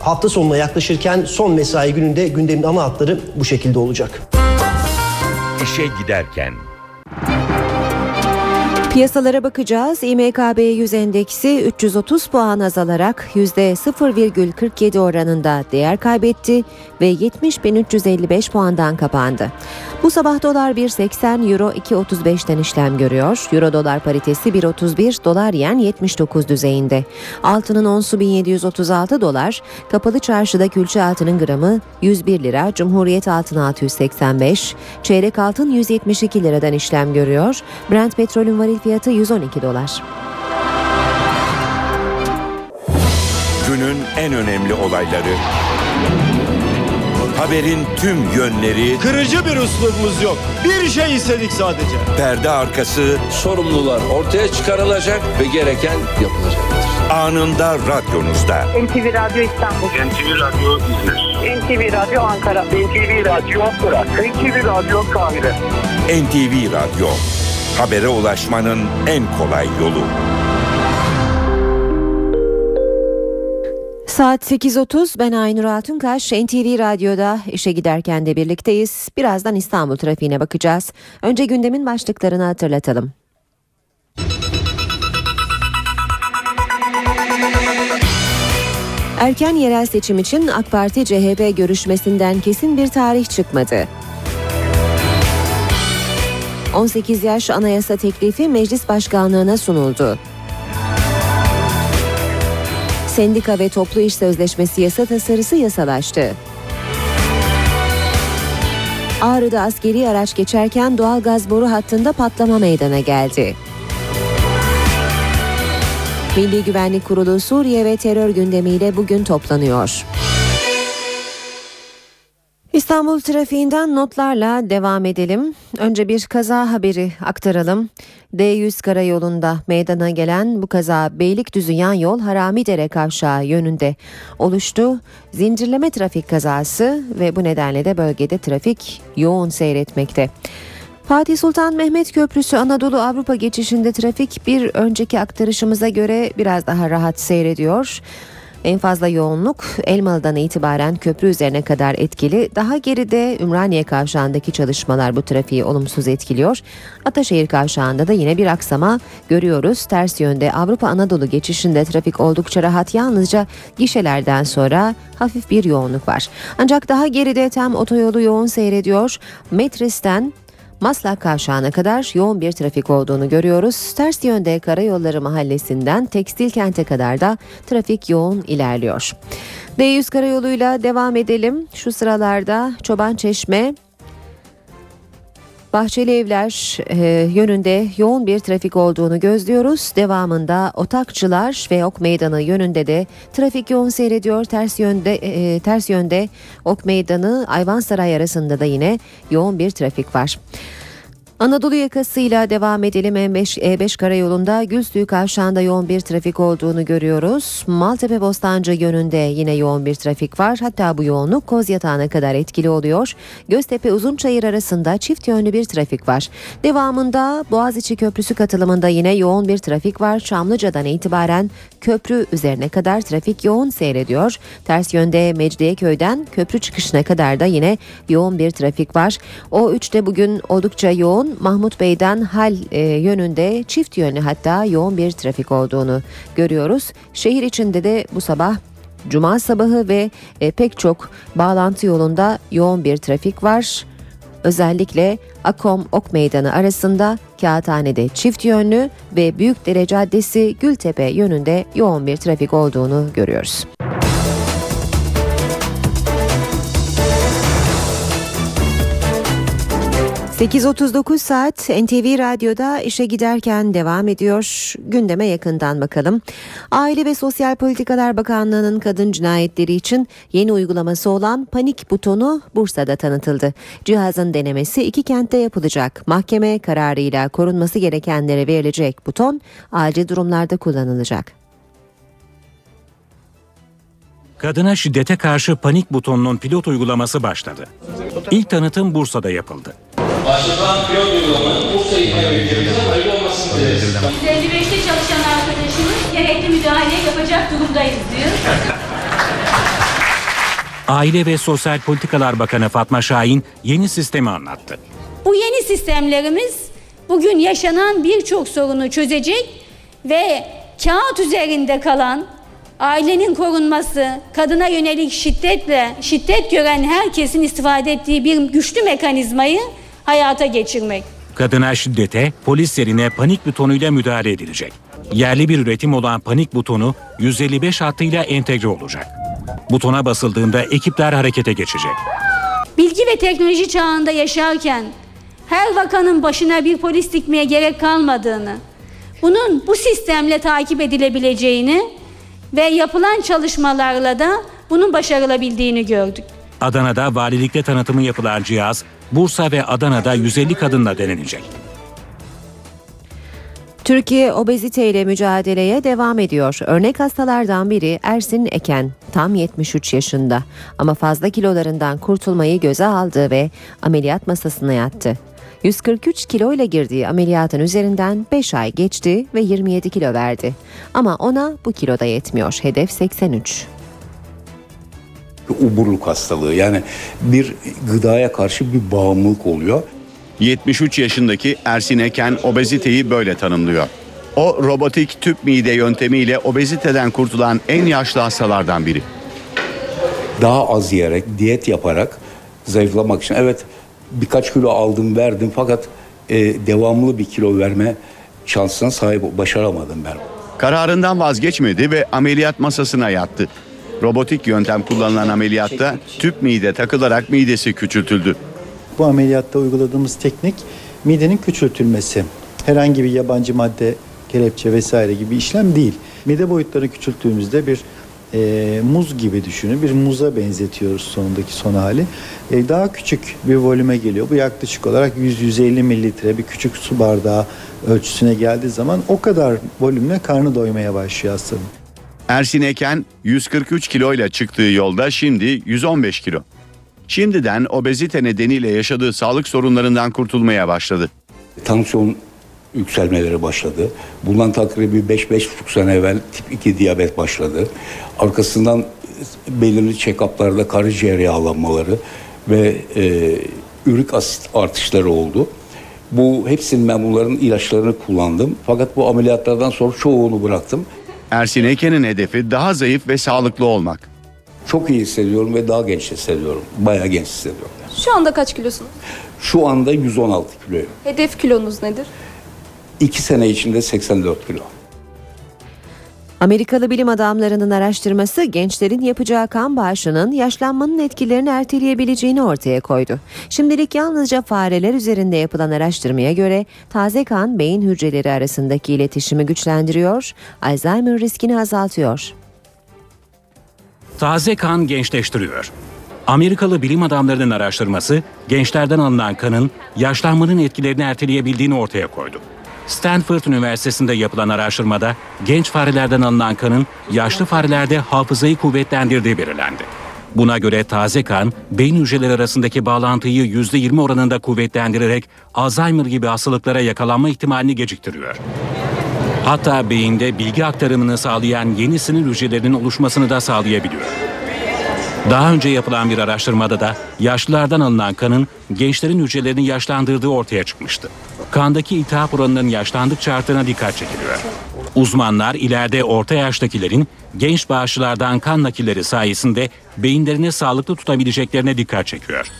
hafta sonuna yaklaşırken son mesai gününde gündemin ana hatları bu şekilde olacak. İşe giderken Piyasalara bakacağız. İMKB 100 endeksi 330 puan azalarak %0,47 oranında değer kaybetti ve 70.355 puandan kapandı. Bu sabah dolar 1.80, euro 2.35'ten işlem görüyor. Euro dolar paritesi 1.31, dolar yen 79 düzeyinde. Altının onsu 1736 dolar, kapalı çarşıda külçe altının gramı 101 lira, Cumhuriyet altını 685, çeyrek altın 172 liradan işlem görüyor. Brent petrolün varil fiyatı 112 dolar. günün en önemli olayları. Haberin tüm yönleri, Kırıcı bir üslubumuz yok. Bir şey istedik sadece. perde arkası, sorumlular ortaya çıkarılacak ve gereken yapılacaktır. anında radyonuzda. NTV Radyo İstanbul. NTV Radyo İzmir. NTV Radyo Ankara. NTV Radyo Irak. NTV Radyo Kahire. NTV Radyo. Habere ulaşmanın en kolay yolu. Saat 8.30 ben Aynur Altunkaş NTV Radyo'da işe giderken de birlikteyiz. Birazdan İstanbul trafiğine bakacağız. Önce gündemin başlıklarını hatırlatalım. Erken yerel seçim için AK Parti CHP görüşmesinden kesin bir tarih çıkmadı. 18 yaş anayasa teklifi meclis başkanlığına sunuldu. Sendika ve toplu iş sözleşmesi yasa tasarısı yasalaştı. Ağrı'da askeri araç geçerken doğal gaz boru hattında patlama meydana geldi. Milli Güvenlik Kurulu Suriye ve terör gündemiyle bugün toplanıyor. İstanbul trafiğinden notlarla devam edelim. Önce bir kaza haberi aktaralım. D100 karayolunda meydana gelen bu kaza Beylikdüzü yan yol Haramidere kavşağı yönünde oluştu. Zincirleme trafik kazası ve bu nedenle de bölgede trafik yoğun seyretmekte. Fatih Sultan Mehmet Köprüsü Anadolu Avrupa geçişinde trafik bir önceki aktarışımıza göre biraz daha rahat seyrediyor. En fazla yoğunluk Elmalı'dan itibaren köprü üzerine kadar etkili. Daha geride Ümraniye kavşağındaki çalışmalar bu trafiği olumsuz etkiliyor. Ataşehir kavşağında da yine bir aksama görüyoruz. Ters yönde Avrupa Anadolu geçişinde trafik oldukça rahat. Yalnızca gişelerden sonra hafif bir yoğunluk var. Ancak daha geride tem otoyolu yoğun seyrediyor. Metris'ten Maslak Kavşağı'na kadar yoğun bir trafik olduğunu görüyoruz. Ters yönde Karayolları Mahallesi'nden Tekstil Kent'e kadar da trafik yoğun ilerliyor. D100 Karayolu'yla devam edelim. Şu sıralarda Çoban Çeşme, Bahçeli Evler e, yönünde yoğun bir trafik olduğunu gözlüyoruz. Devamında Otakçılar ve Ok Meydanı yönünde de trafik yoğun seyrediyor. Ters yönde e, ters yönde Ok Meydanı Ayvansaray arasında da yine yoğun bir trafik var. Anadolu yakasıyla devam edelim M5, E5 karayolunda Gülsuyu kavşağında yoğun bir trafik olduğunu görüyoruz. Maltepe Bostancı yönünde yine yoğun bir trafik var. Hatta bu yoğunluk Kozyatağı'na kadar etkili oluyor. Göztepe Uzunçayır arasında çift yönlü bir trafik var. Devamında Boğaziçi Köprüsü katılımında yine yoğun bir trafik var. Çamlıca'dan itibaren köprü üzerine kadar trafik yoğun seyrediyor. Ters yönde Mecidiyeköy'den köprü çıkışına kadar da yine yoğun bir trafik var. O 3'te bugün oldukça yoğun. Mahmut Bey'den Hal e, yönünde çift yönlü hatta yoğun bir trafik olduğunu görüyoruz. Şehir içinde de bu sabah Cuma sabahı ve e, pek çok bağlantı yolunda yoğun bir trafik var. Özellikle Akom Ok Meydanı arasında Kağıthane'de çift yönlü ve Büyükdere Caddesi Gültepe yönünde yoğun bir trafik olduğunu görüyoruz. ...8.39 saat NTV Radyo'da işe giderken devam ediyor. Gündeme yakından bakalım. Aile ve Sosyal Politikalar Bakanlığı'nın kadın cinayetleri için yeni uygulaması olan panik butonu Bursa'da tanıtıldı. Cihazın denemesi iki kentte yapılacak. Mahkeme kararıyla korunması gerekenlere verilecek buton acil durumlarda kullanılacak. Kadına şiddete karşı panik butonunun pilot uygulaması başladı. İlk tanıtım Bursa'da yapıldı. Başlatılan pilot uygulamanın Bursa İlhan ülkemize hayırlı olmasını dileriz. 155'te çalışan arkadaşımız gerekli müdahale yapacak durumdayız diyor. Aile ve Sosyal Politikalar Bakanı Fatma Şahin yeni sistemi anlattı. Bu yeni sistemlerimiz bugün yaşanan birçok sorunu çözecek ve kağıt üzerinde kalan ailenin korunması, kadına yönelik şiddetle şiddet gören herkesin istifade ettiği bir güçlü mekanizmayı hayata geçirmek. Kadına şiddete polis yerine panik butonuyla müdahale edilecek. Yerli bir üretim olan panik butonu 155 hattıyla entegre olacak. Butona basıldığında ekipler harekete geçecek. Bilgi ve teknoloji çağında yaşarken her vakanın başına bir polis dikmeye gerek kalmadığını, bunun bu sistemle takip edilebileceğini ve yapılan çalışmalarla da bunun başarılabildiğini gördük. Adana'da valilikte tanıtımı yapılan cihaz Bursa ve Adana'da 150 kadınla denenecek. Türkiye obeziteyle mücadeleye devam ediyor. Örnek hastalardan biri Ersin Eken, tam 73 yaşında ama fazla kilolarından kurtulmayı göze aldı ve ameliyat masasına yattı. 143 kilo ile girdiği ameliyatın üzerinden 5 ay geçti ve 27 kilo verdi. Ama ona bu kiloda yetmiyor. Hedef 83. Uburluk hastalığı yani bir gıdaya karşı bir bağımlılık oluyor. 73 yaşındaki Ersin Eken obeziteyi böyle tanımlıyor. O robotik tüp mide yöntemiyle obeziteden kurtulan en yaşlı hastalardan biri. Daha az yiyerek, diyet yaparak zayıflamak için evet birkaç kilo aldım verdim fakat e, devamlı bir kilo verme şansına sahip başaramadım ben. Kararından vazgeçmedi ve ameliyat masasına yattı. Robotik yöntem kullanılan ameliyatta tüp mide takılarak midesi küçültüldü. Bu ameliyatta uyguladığımız teknik midenin küçültülmesi. Herhangi bir yabancı madde, kelepçe vesaire gibi işlem değil. Mide boyutlarını küçülttüğümüzde bir e, muz gibi düşünün. Bir muza benzetiyoruz sonundaki son hali. E, daha küçük bir volüme geliyor. Bu yaklaşık olarak 100-150 mililitre bir küçük su bardağı ölçüsüne geldiği zaman o kadar volümle karnı doymaya başlıyor hastanın. Ersin Eken 143 kiloyla çıktığı yolda şimdi 115 kilo. Şimdiden obezite nedeniyle yaşadığı sağlık sorunlarından kurtulmaya başladı. Tansiyon yükselmeleri başladı. Bundan takribi 5-5,5 sene evvel tip 2 diyabet başladı. Arkasından belirli check-up'larda karaciğer yağlanmaları ve e, ürik asit artışları oldu. Bu hepsinin ben bunların ilaçlarını kullandım. Fakat bu ameliyatlardan sonra çoğunu bıraktım. Ersin Eken'in hedefi daha zayıf ve sağlıklı olmak. Çok iyi hissediyorum ve daha genç hissediyorum. Bayağı genç hissediyorum. Şu anda kaç kilosunuz? Şu anda 116 kiloyum. Hedef kilonuz nedir? 2 sene içinde 84 kilo. Amerikalı bilim adamlarının araştırması gençlerin yapacağı kan bağışının yaşlanmanın etkilerini erteleyebileceğini ortaya koydu. Şimdilik yalnızca fareler üzerinde yapılan araştırmaya göre taze kan beyin hücreleri arasındaki iletişimi güçlendiriyor, Alzheimer riskini azaltıyor. Taze kan gençleştiriyor. Amerikalı bilim adamlarının araştırması gençlerden alınan kanın yaşlanmanın etkilerini erteleyebildiğini ortaya koydu. Stanford Üniversitesi'nde yapılan araştırmada genç farelerden alınan kanın yaşlı farelerde hafızayı kuvvetlendirdiği belirlendi. Buna göre taze kan, beyin hücreleri arasındaki bağlantıyı %20 oranında kuvvetlendirerek Alzheimer gibi hastalıklara yakalanma ihtimalini geciktiriyor. Hatta beyinde bilgi aktarımını sağlayan yeni sinir hücrelerinin oluşmasını da sağlayabiliyor. Daha önce yapılan bir araştırmada da yaşlılardan alınan kanın gençlerin hücrelerini yaşlandırdığı ortaya çıkmıştı. Kandaki iltihap oranının yaşlandıkça arttığına dikkat çekiliyor. Uzmanlar ileride orta yaştakilerin genç bağışçılardan kan nakilleri sayesinde beyinlerini sağlıklı tutabileceklerine dikkat çekiyor.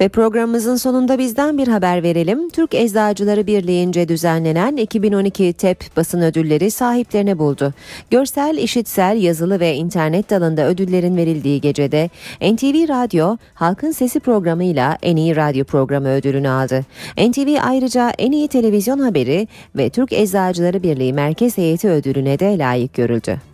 Ve programımızın sonunda bizden bir haber verelim. Türk Eczacıları Birliği'nce düzenlenen 2012 TEP basın ödülleri sahiplerini buldu. Görsel, işitsel, yazılı ve internet dalında ödüllerin verildiği gecede NTV Radyo Halkın Sesi programıyla en iyi radyo programı ödülünü aldı. NTV ayrıca en iyi televizyon haberi ve Türk Eczacıları Birliği Merkez Heyeti ödülüne de layık görüldü.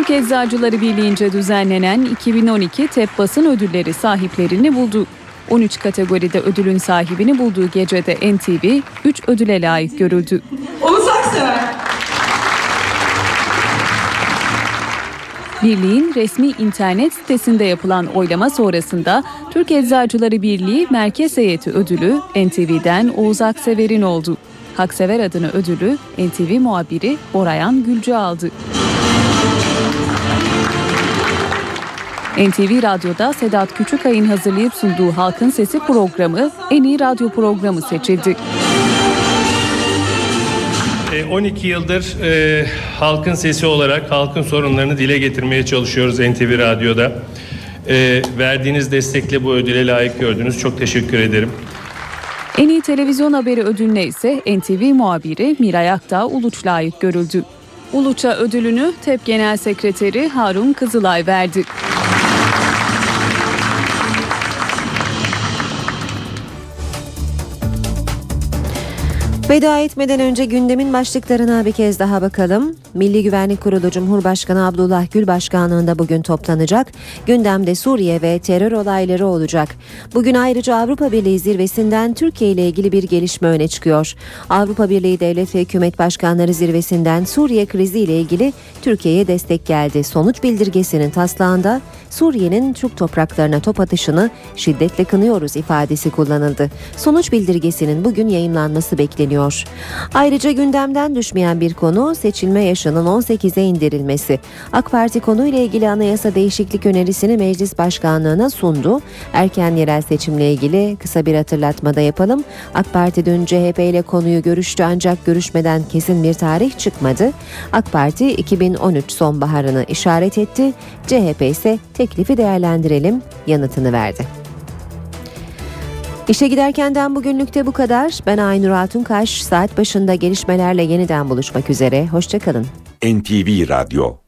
Türk Eczacıları Birliği'nce düzenlenen 2012 TEP basın ödülleri sahiplerini buldu. 13 kategoride ödülün sahibini bulduğu gecede NTV 3 ödüle layık görüldü. Oğuz Aksever. Birliğin resmi internet sitesinde yapılan oylama sonrasında Türk Eczacıları Birliği Merkez Heyeti ödülü NTV'den Oğuz Aksever'in oldu. Haksever adını ödülü NTV muhabiri Borayan Gülcü aldı. NTV Radyo'da Sedat Küçükay'ın hazırlayıp sunduğu Halkın Sesi programı en iyi radyo programı seçildi. 12 yıldır e, halkın sesi olarak halkın sorunlarını dile getirmeye çalışıyoruz NTV Radyo'da. E, verdiğiniz destekle bu ödüle layık gördünüz. Çok teşekkür ederim. En iyi televizyon haberi ödülüne ise NTV muhabiri Miray Aktağ Uluç layık görüldü. Uluç'a ödülünü TEP Genel Sekreteri Harun Kızılay verdi. Veda etmeden önce gündemin başlıklarına bir kez daha bakalım. Milli Güvenlik Kurulu Cumhurbaşkanı Abdullah Gül başkanlığında bugün toplanacak. Gündemde Suriye ve terör olayları olacak. Bugün ayrıca Avrupa Birliği zirvesinden Türkiye ile ilgili bir gelişme öne çıkıyor. Avrupa Birliği Devlet ve Hükümet Başkanları zirvesinden Suriye krizi ile ilgili Türkiye'ye destek geldi. Sonuç bildirgesinin taslağında Suriye'nin Türk topraklarına top atışını şiddetle kınıyoruz ifadesi kullanıldı. Sonuç bildirgesinin bugün yayımlanması bekleniyor. Ayrıca gündemden düşmeyen bir konu seçilme yaşının 18'e indirilmesi. AK Parti konuyla ilgili anayasa değişiklik önerisini meclis başkanlığına sundu. Erken yerel seçimle ilgili kısa bir hatırlatmada yapalım. AK Parti dün CHP ile konuyu görüştü ancak görüşmeden kesin bir tarih çıkmadı. AK Parti 2013 sonbaharını işaret etti. CHP ise teklifi değerlendirelim yanıtını verdi. İşe giderkenden bugünlükte bu kadar. Ben Aynur Altunkaş. Saat başında gelişmelerle yeniden buluşmak üzere. Hoşçakalın. NTV Radyo